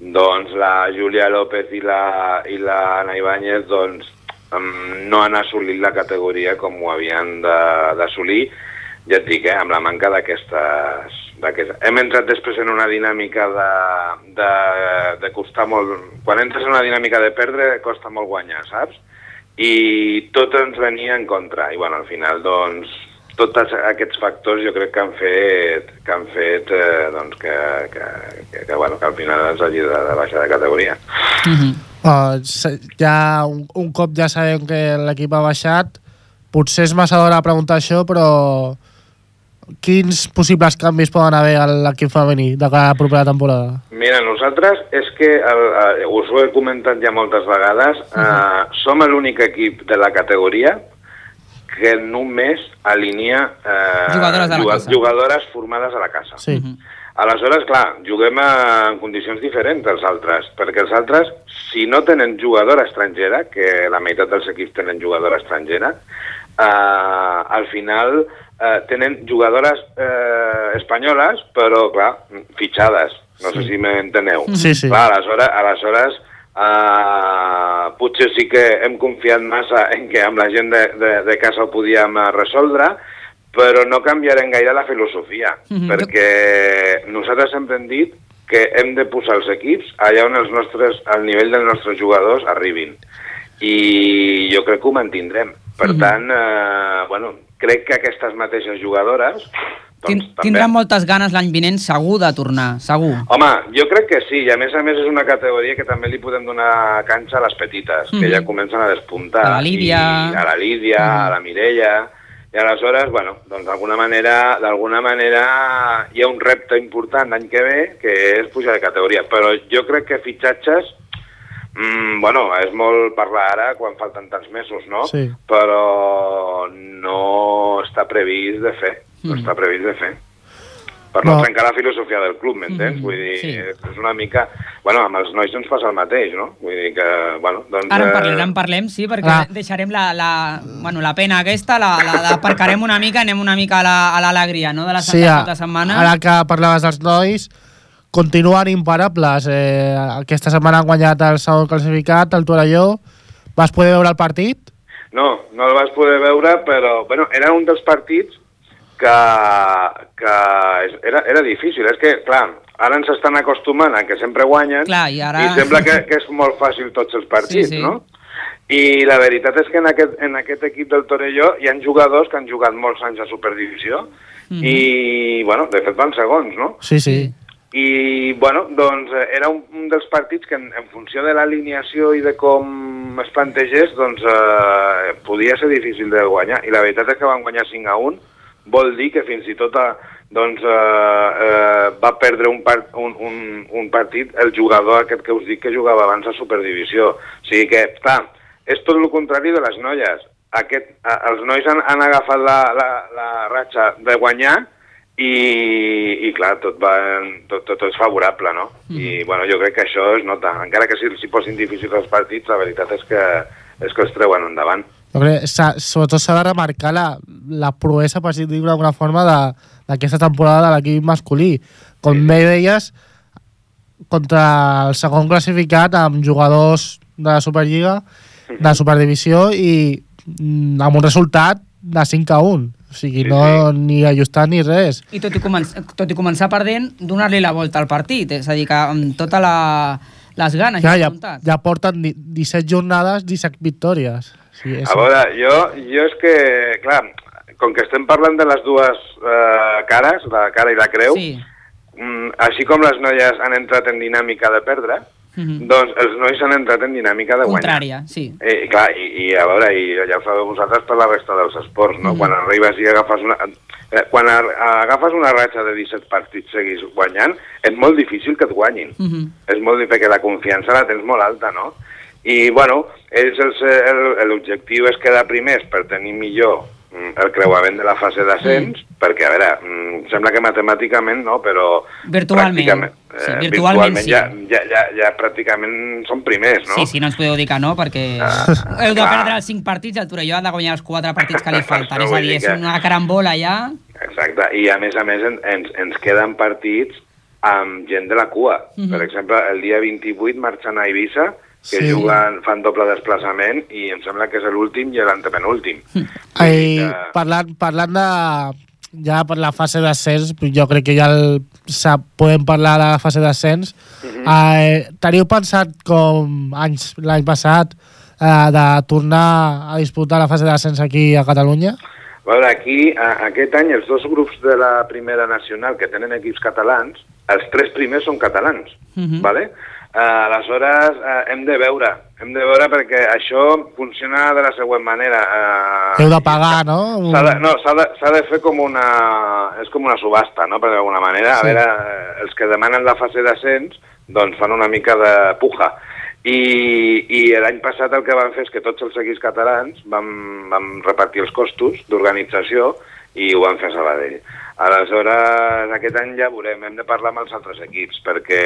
doncs la Júlia López i la, i la Ana Ibáñez doncs, um, no han assolit la categoria com ho havien d'assolir, ja et dic, eh, amb la manca d'aquestes... d'aquestes. Hem entrat després en una dinàmica de, de, de costar molt... Quan entres en una dinàmica de perdre, costa molt guanyar, saps? I tot ens venia en contra. I, bueno, al final, doncs, tots aquests factors jo crec que han fet, que, han fet eh, doncs que, que, que, que, bueno, que al final ens hagi de, de baixar de categoria. Uh, se- ja un, un cop ja sabem que l'equip ha baixat, potser és massa d'hora preguntar això, però quins possibles canvis poden haver a l'equip femení de cara a la propera temporada? Mira, nosaltres és que, el, el, us ho he comentat ja moltes vegades, eh, som l'únic equip de la categoria que només alinea eh, Jugadores de la casa. jugadores formades a la casa. Sí. Aleshores, clar, juguem en condicions diferents dels altres, perquè els altres, si no tenen jugadora estrangera, que la meitat dels equips tenen jugadora estrangera, eh, al final eh, tenen jugadores eh, espanyoles, però, clar, fitxades. No sé si m'enteneu. Sí, sí. Clar, aleshores, aleshores eh, potser sí que hem confiat massa en que amb la gent de, de, de casa ho podíem eh, resoldre, però no canviarem gaire la filosofia, Mhm. perquè nosaltres sempre hem dit que hem de posar els equips allà on els nostres, al nivell dels nostres jugadors arribin. I jo crec que ho mantindrem. Per Mhm. tant, eh, bueno, crec que aquestes mateixes jugadores doncs, també- tindran moltes ganes l'any vinent segur de tornar, segur. Home, jo crec que sí, i a més a més és una categoria que també li podem donar canxa a les petites, que Mhm. ja comencen a despuntar. A la Lídia. I a la Lídia, a la Mireia... I aleshores, bueno, doncs d'alguna manera, d'alguna manera hi ha un repte important l'any que ve, que és pujar de categoria. Però jo crec que fitxatges, mm, bueno, és molt parlar ara quan falten tants mesos, no? Sí. Però no està previst de fer, no Mm. està previst de fer per no, No. trencar la filosofia del club, m'entens? Mhm, Vull dir, sí. és una mica... Bueno, amb els nois ens passa el mateix, no? Vull dir que, bueno, doncs... Ara en eh, parlem, en parlem, sí, perquè Ah. deixarem la, la, bueno, la pena aquesta, la, la d'aparcarem una mica, anem una mica a la- a l'alegria, no?, de la Sí, sí, a- de setmana. ara que parlaves dels nois, continuen imparables. Eh, aquesta setmana han guanyat el segon classificat, el Torelló. Vas poder veure el partit? No, no el vas poder veure, però bueno, era un dels partits que, que era, era difícil. És que, clar, ara ens estan acostumant a que sempre guanyen Clar, i ara- i sembla que, que és molt fàcil tots els partits, Sí, sí. no? I la veritat és que en aquest, en aquest equip del Torelló hi han jugadors que han jugat molts anys a Superdivisió Mhm. i, bueno, de fet van segons, no? Sí, sí. I, bueno, doncs eh, era un, un dels partits que en, en funció de l'alineació i de com es plantegés, doncs eh, podia ser difícil de guanyar. I la veritat és que van guanyar 5 a 1, vol dir que fins i tot eh, doncs, eh, eh, va perdre un, part, un, un, un partit el jugador aquest que us dic que jugava abans a Superdivisió. O sigui que, clar, és tot el contrari de les noies. Aquest, eh, els nois han, han agafat la, la, la ratxa de guanyar i, i clar, tot, va, tot, tot, tot és favorable, no? I bueno, jo crec que això es nota. Encara que si s'hi posin difícils els partits, la veritat és que, és que els treuen endavant. Jo crec, sobretot s'ha de remarcar la, la proesa, per dir-ho d'alguna forma, d'aquesta temporada de l'equip masculí. Com bé deies, contra el segon classificat amb jugadors de la Superliga, de la Superdivisió i mm, amb un resultat de 5 a 1. O sigui, Sí, no ni ajustat ni res. I tot i, començ, tot i començar perdent, donar-li la volta al partit. És a dir, que amb tota la, les ganes Ja, ja, ja porten di- 17 jornades, 17 victòries. Sí, és... A veure, jo, jo és que, clar, com que estem parlant de les dues eh, cares, la cara i la creu, Sí. mm, així com les noies han entrat en dinàmica de perdre, Mhm. doncs els nois s'han entrat en dinàmica de guanyar. Contrària, sí. Eh, clar, i, i a veure, i ja ho sabeu vosaltres per la resta dels esports, no? Mhm. Quan arribes i agafes una... Eh, quan a, agafes una ratxa de 17 partits seguis guanyant, és molt difícil que et guanyin. Mhm. És molt difícil, perquè la confiança la tens molt alta, no? I, bueno, és el- el- l'objectiu és quedar primers per tenir millor mm, el creuament de la fase d'ascens, perquè, a veure, mm, sembla que matemàticament no, però... Virtualment. pràcticament, Sí, eh, virtualment sí. ja, ja, ja, ja pràcticament són primers, no? Sí, sí, no ens podeu dir que no, perquè [laughs] heu de perdre els 5 partits, el Torelló ha de guanyar els 4 partits que li [laughs] falten. Això és a dir, és que- una carambola ja... Exacte, i a més a més en, ens, ens queden partits amb gent de la cua. Mhm. Per exemple, el dia 28 marxen a Eivissa, que Sí. juguen, fan doble desplaçament, i em sembla que és l'últim i l'antepenúltim. I parlant, parlant de ja per la fase d'ascens, jo crec que ja el, podem parlar de la fase d'ascens. Mhm. eh, teniu pensat com anys l'any passat eh, de tornar a disputar la fase d'ascens aquí a Catalunya? A veure, aquí, a, aquest any, els dos grups de la primera nacional que tenen equips catalans, els tres primers són catalans, Mhm. ¿vale? Uh, aleshores, uh, hem de veure, hem de veure perquè això funciona de la següent manera. Uh, Heu de pagar, no? De, no, s'ha de, de fer com una... És com una subhasta, no?, per d'alguna manera. A Sí. veure, eh, els que demanen la fase d'ascens, doncs fan una mica de puja. I, i l'any passat el que van fer és que tots els equips catalans vam, vam repartir els costos d'organització i ho van fer a Sabadell. Aleshores, aquest any ja veurem, hem de parlar amb els altres equips, perquè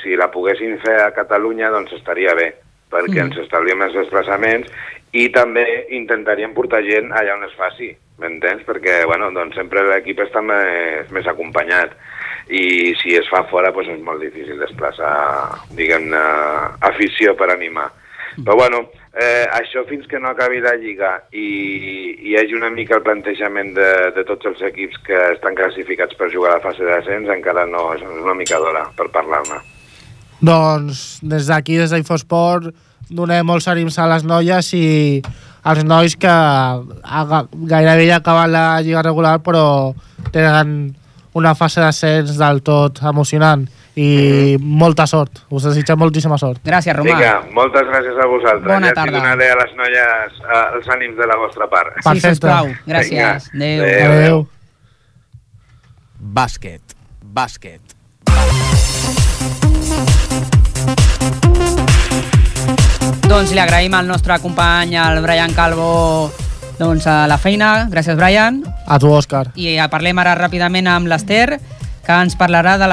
si la poguessin fer a Catalunya, doncs estaria bé, perquè Mm. ens estalviem els desplaçaments i també intentaríem portar gent allà on es faci, m'entens? Perquè, bueno, doncs sempre l'equip està més, més acompanyat i si es fa fora doncs és molt difícil desplaçar, diguem-ne, afició per animar. Però bueno, eh, això fins que no acabi la Lliga i, i hi hagi una mica el plantejament de, de tots els equips que estan classificats per jugar a la fase d'ascens encara no, és una mica d'hora per parlar-ne. Doncs des d'aquí, des d'Infosport, donem molts ànims a les noies i als nois que gairebé ja acaben la lliga regular però tenen una fase d'ascens del tot emocionant i molta sort. Us desitgem moltíssima sort. Gràcies, Romà. Vinga, moltes gràcies a vosaltres. Bona ja tarda. Ja donaré a les noies eh, els ànims de la vostra part. Sí, sisplau. Gràcies. Adéu. Adéu. Adéu. Bàsquet. Bàsquet. Doncs li agraïm al nostre company, el Brian Calvo, doncs, a la feina. Gràcies, Brian. A tu, Òscar. I parlem ara ràpidament amb l'Ester, que ens parlarà de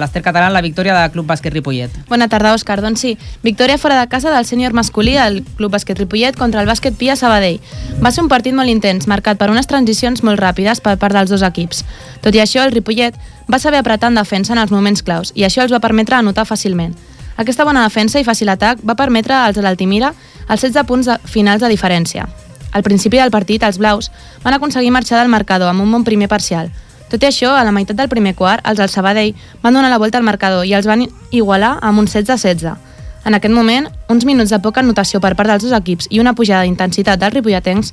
l'Ester Català en la victòria del Club Bàsquet Ripollet. Bona tarda, Òscar. Doncs sí, victòria fora de casa del sènior masculí al Club Bàsquet Ripollet contra el Bàsquet Pia Sabadell. Va ser un partit molt intens, marcat per unes transicions molt ràpides per part dels dos equips. Tot i això, el Ripollet va saber apretar en defensa en els moments claus i això els va permetre anotar fàcilment. Aquesta bona defensa i fàcil atac va permetre als de l'Altimira els 16 punts de, finals de diferència. Al principi del partit, els blaus van aconseguir marxar del marcador amb un bon primer parcial. Tot i això, a la meitat del primer quart, els del Sabadell van donar la volta al marcador i els van igualar amb un 16-16. En aquest moment, uns minuts de poca anotació per part dels dos equips i una pujada d'intensitat dels ripolletens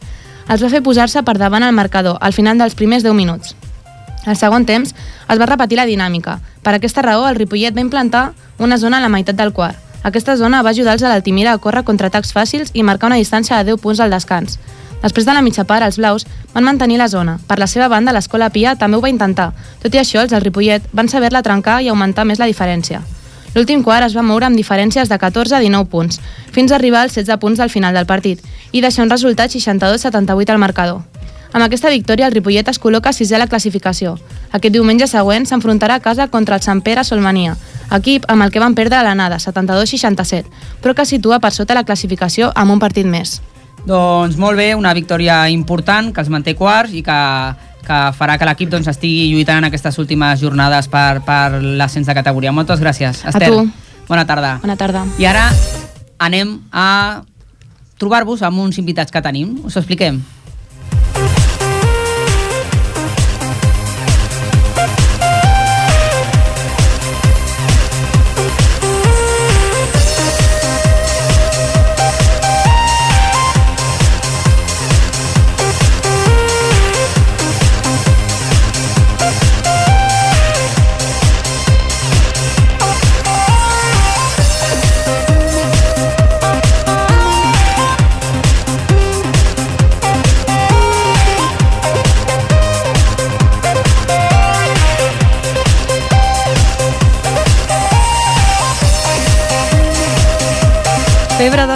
els va fer posar-se per davant al marcador al final dels primers 10 minuts. Al segon temps, es va repetir la dinàmica. Per aquesta raó, el Ripollet va implantar una zona a la meitat del quart. Aquesta zona va ajudar els de l'Altimira a córrer contraatacs fàcils i marcar una distància de 10 punts al descans. Després de la mitja part, els blaus van mantenir la zona. Per la seva banda, l'escola Pia també ho va intentar. Tot i això, els del Ripollet van saber-la trencar i augmentar més la diferència. L'últim quart es va moure amb diferències de 14 a 19 punts, fins a arribar als 16 punts del final del partit, i deixar un resultat 62-78 al marcador. Amb aquesta victòria, el Ripollet es col·loca sisè a la classificació. Aquest diumenge següent s'enfrontarà a casa contra el Sant Pere Solmania, equip amb el que van perdre a l'anada, 72-67, però que situa per sota la classificació amb un partit més. Doncs molt bé, una victòria important que els manté quarts i que, que farà que l'equip doncs, estigui lluitant en aquestes últimes jornades per, per l'ascens de categoria. Moltes gràcies, Esther. tu. Bona tarda. Bona tarda. I ara anem a trobar-vos amb uns invitats que tenim. Us ho expliquem.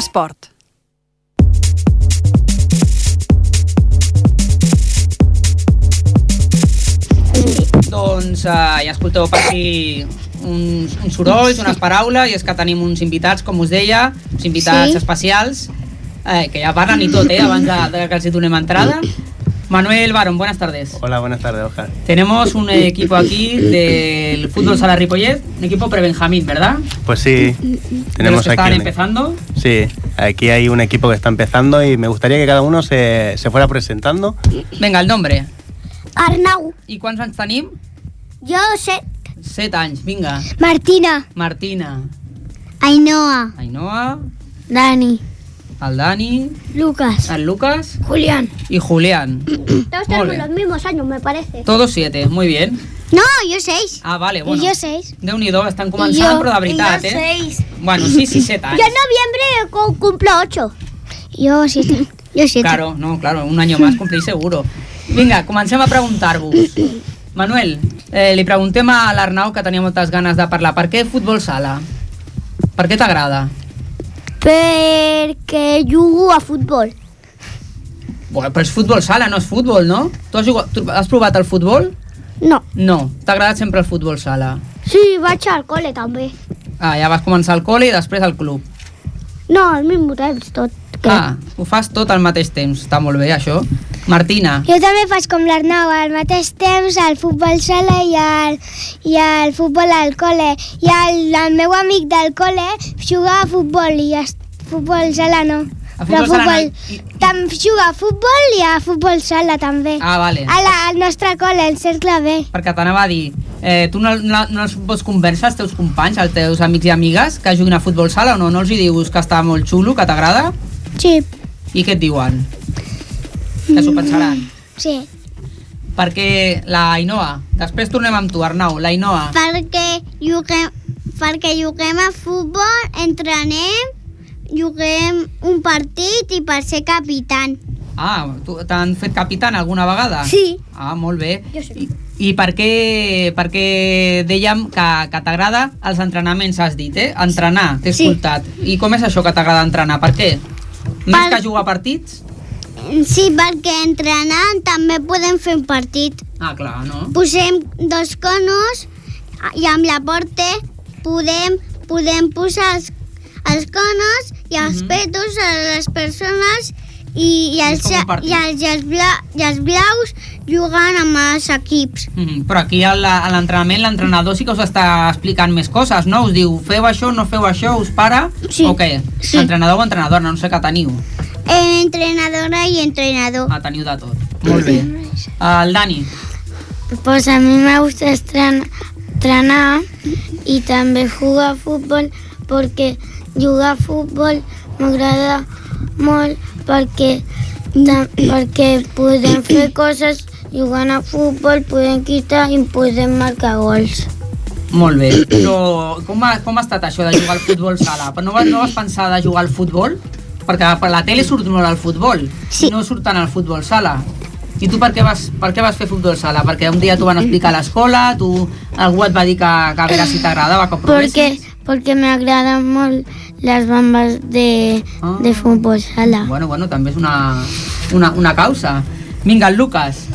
Infoesport. Doncs uh, ja escolteu per aquí uns, uns sorolls, unes paraules, i és que tenim uns invitats, com us deia, uns invitats Sí. especials, eh, que ja parlen i tot, eh, abans de, de que els hi donem entrada. Manuel Barón, buenas tardes. Hola, buenas tardes, Oscar. Tenemos un equipo aquí del Fútbol Sala Ripollet, un equipo pre-Benjamín, ¿verdad? Pues sí, tenemos que aquí un, empezando. sí, aquí hay un equipo que está empezando y me gustaría que cada uno se, se fuera presentando. Venga, el nombre. Arnau. I quants anys tenim? Jo sé. Set anys, vinga. Martina. Martina, Ainhoa. Ainhoa, Dani. El Dani, Lucas. el Lucas Julián. y Julián. [clears throat] Todos tenemos los mismos años, me parece. Todos siete, muy bien. No, yo seis. Ah, vale, bueno. Y yo seis. Déu-n'hi-do, estan començant, però de veritat, y yo eh? seis. Bueno, sí, sí, set [laughs] anys. Yo en noviembre cu- cumplo ocho. Yo siete. Yo siete. Claro, no, claro, un año más complís seguro. Vinga, comencem a preguntar-vos. Manuel, eh, li preguntem a l'Arnau, que tenia moltes ganes de parlar, per què futbol sala? Per què t'agrada? Perquè jugo a futbol. Bueno, però és futbol sala, no és futbol, no? Tu has, jugat, tu has provat el futbol? No. No, t'ha agradat sempre el futbol sala. Sí, vaig al col·le també. Ah, ja vas començar al col·le i després al club. No, al mismo temps tot. Ah, ho fas tot al mateix temps, està molt bé això. Martina, Jo també faig com l'Arnau, al mateix temps al futbol sala i al, i al futbol al col·le. I el, el meu amic del col·le juga a futbol i a futbol sala no. A futbol Però sala Tam, juga a futbol i a futbol sala també. Ah, vale. A la, al nostre col·le, el cercle B. perquè t'anava a dir, eh, tu no, no, no els pots convèncer als teus companys, als teus amics i amigues que juguin a futbol sala o no? No els hi dius que està molt xulo, que t'agrada? Sí. I què et diuen? Que s'ho pensaran. Sí. Perquè la Ainhoa, després tornem amb tu, Arnau, la Ainhoa. Perquè juguem, perquè juguem a futbol, entrenem, juguem un partit i per ser capitán. Ah, t'han fet capitán alguna vegada? Sí. Ah, molt bé. Jo sí. I, i per què, per què dèiem que, que t'agrada els entrenaments, has dit, eh? Entrenar, t'he Sí. escoltat. I com és això que t'agrada entrenar? Per què? Més que jugar partits? Sí, perquè entrenant també podem fer un partit. Ah, clar, no? Posem dos conos i amb la porta podem, podem posar els, els conos i els Mhm. petos a les persones i, i, els, i, els, i, els bla, i els blaus jugant amb els equips. Mm, però aquí a la- a l'entrenament l'entrenador sí que us està explicant més coses, no? Us diu, feu això, no feu això, us para? Sí. O què? Sí. Entrenador o entrenadora, no sé què teniu. Eh, entrenadora i entrenador. Ah, teniu de tot. Molt bé. El Dani. Pues a mí me gusta estren- entrenar y también jugar fútbol porque jugar fútbol m'agrada molt perquè, ta- perquè podem fer coses jugant a futbol, podem quitar i podem marcar gols. Molt bé. Però com ha, com ha estat això de jugar al futbol sala? Però no, vas, no vas pensar de jugar al futbol? Perquè per la tele surt molt el futbol. Sí. No surt tant el futbol sala. I tu per què, vas, per què vas fer futbol sala? Perquè un dia t'ho van explicar a l'escola, tu, algú et va dir que, que a veure si t'agradava, que provessis? porque me agradan molt las bambas de, de fútbol sala. Bueno, bueno, també és una, una, una causa. Vinga, Lucas.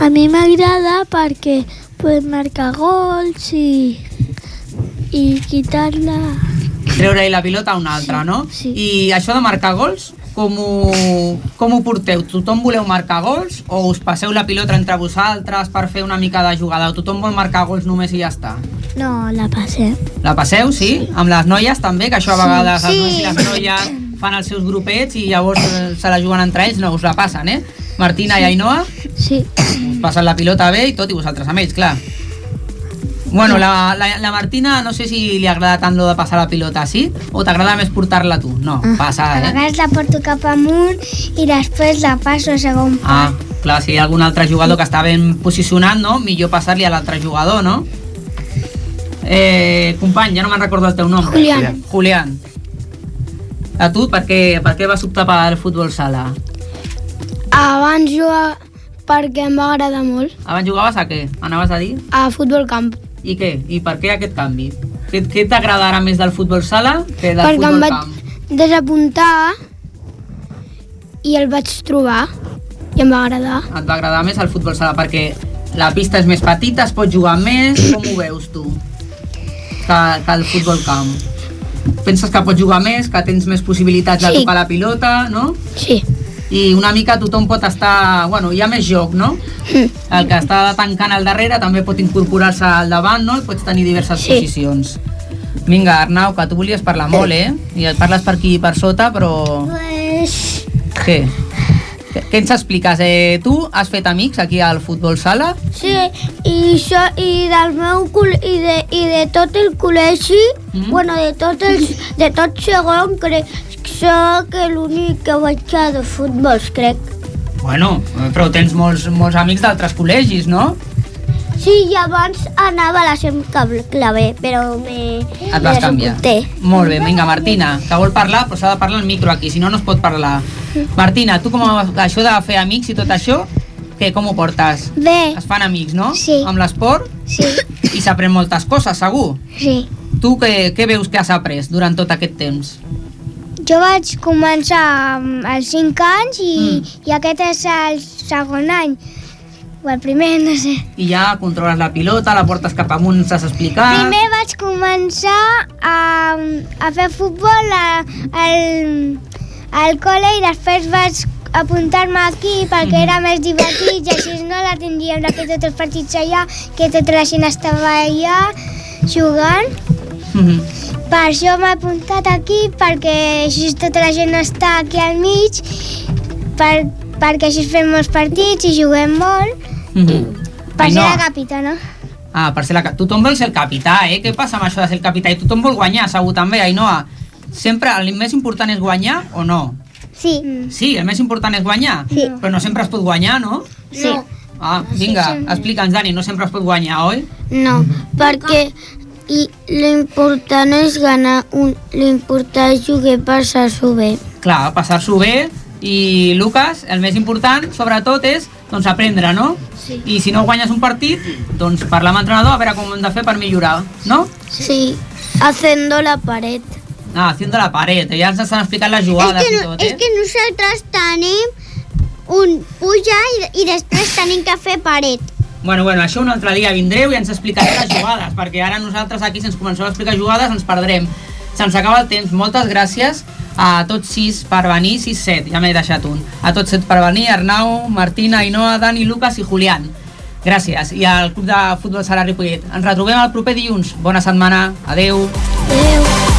A mi m'agrada perquè puc marcar gols i, i quitar-la. Treure-hi la pilota a un altre, no? Sí. I això de marcar gols, com ho, com ho porteu? Tothom voleu marcar gols o us passeu la pilota entre vosaltres per fer una mica de jugada? O tothom vol marcar gols només i ja està? No, la passem. La passeu, sí? Amb les noies també, que això a Sí. vegades els Sí. nois i les noies fan els seus grupets i llavors eh, se la juguen entre ells, no us la passen, eh? Martina i Ainhoa, Sí. us passen la pilota bé i tot, i vosaltres amb ells, clar. Bueno, la, la, la Martina no sé si li agrada tant lo de passar la pilota, sí? O t'agrada més portar-la tu? No, passa, A eh? vegades la porto cap amunt i després la passo a segon Ah, clar, si hi ha algun altre jugador que està ben posicionat, no? Millor passar-li a l'altre jugador, no? Eh, company, ja no me'n recordo el teu nom. Julián. Julián. A tu, per què, per què vas optar pel futbol sala? Abans jugar perquè em va agradar molt Abans jugaves a què? Anaves a dir? a futbol camp. I què? I per què aquest canvi? Què, què t'agrada ara més del futbol sala que del perquè em futbol vaig, camp? desapuntar i el vaig trobar i em va agradar. Et va agradar més el futbol sala perquè la pista és més petita, es pot jugar més, com ho veus tu? Que, que el futbol camp. Penses que pots jugar més, que tens més possibilitats de Sí. tocar la pilota, no? Sí. I una mica tothom pot estar... Bueno, hi ha més joc, no? El que està tancant al darrere també pot incorporar-se al davant, no? I pots tenir diverses Sí. posicions. Vinga, Arnau, que tu volies parlar molt, eh? I et parles per aquí i per sota, però... Pues... Què? Què, ens expliques? Eh, tu has fet amics aquí al futbol sala? Sí, i, això, i del meu col i de, i de tot el col·legi, mm. bueno, de tot, el, de tot segon, crec sóc l'únic que vaig a de futbols, crec. Bueno, però tens molts, molts amics d'altres col·legis, no? Sí, i abans anava a la SEM clave, però me... Et vas canviar. Molt bé, vinga, Martina, que vol parlar, però s'ha de parlar al micro aquí, si no, no es pot parlar. Martina, tu com a, això de fer amics i tot això, què, com ho portes? Bé. Es fan amics, no? Sí. Amb l'esport? Sí. I s'aprèn moltes coses, segur. Sí. Tu què, què veus que has après durant tot aquest temps? Jo vaig començar amb els 5 anys i, mm. i aquest és el segon any. O el primer, [laughs] no sé. I ja controles la pilota, la portes cap amunt, ens has explicat... Primer vaig començar a, a fer futbol a, al, al col·le i després vaig apuntar-me aquí perquè era més divertit i així no la tindríem de fer tots els partits allà, que tota la gent estava allà jugant. Mhm. Per això m'he apuntat aquí, perquè així tota la gent està aquí al mig, per, perquè així fem molts partits i juguem molt, Mhm. per ser Ainhoa. la capitana. Ah, per ser la... Tothom vol ser el capità, eh? Què passa amb això de ser el capità? I tothom vol guanyar, segur també, Ainhoa. Sempre el més important és guanyar o no? Sí. Sí, el més important és guanyar. Sí. Però no sempre es pot guanyar, no? Sí. Ah, vinga, Sí, sí. explica'ns, Dani, no sempre es pot guanyar, oi? No, perquè i l'important és ganar, un, l'important és jugar per ser-s'ho bé. Clar, passar-s'ho bé i, Lucas, el més important, sobretot, és doncs, aprendre, no? Sí. I si no guanyes un partit, doncs parlar amb l'entrenador a veure com ho hem de fer per millorar, no? Sí, haciendo la paret. Ah, haciendo la paret, ja ens estan explicant les jugades i tot, eh? que nosaltres tenim un puja i, i després tenim que fer paret. Bueno, bueno, això un altre dia vindreu i ens explicareu les jugades, perquè ara nosaltres aquí, si ens comenceu a explicar jugades, ens perdrem. Se'ns acaba el temps. Moltes gràcies a tots sis per venir, sis, set, ja m'he deixat un. A tots set per venir, Arnau, Martina, Ainhoa, Dani, Lucas i Julián. Gràcies. I al Club de Futbol Sala Ripollet. Ens retrobem el proper dilluns. Bona setmana. Adeu. Adéu.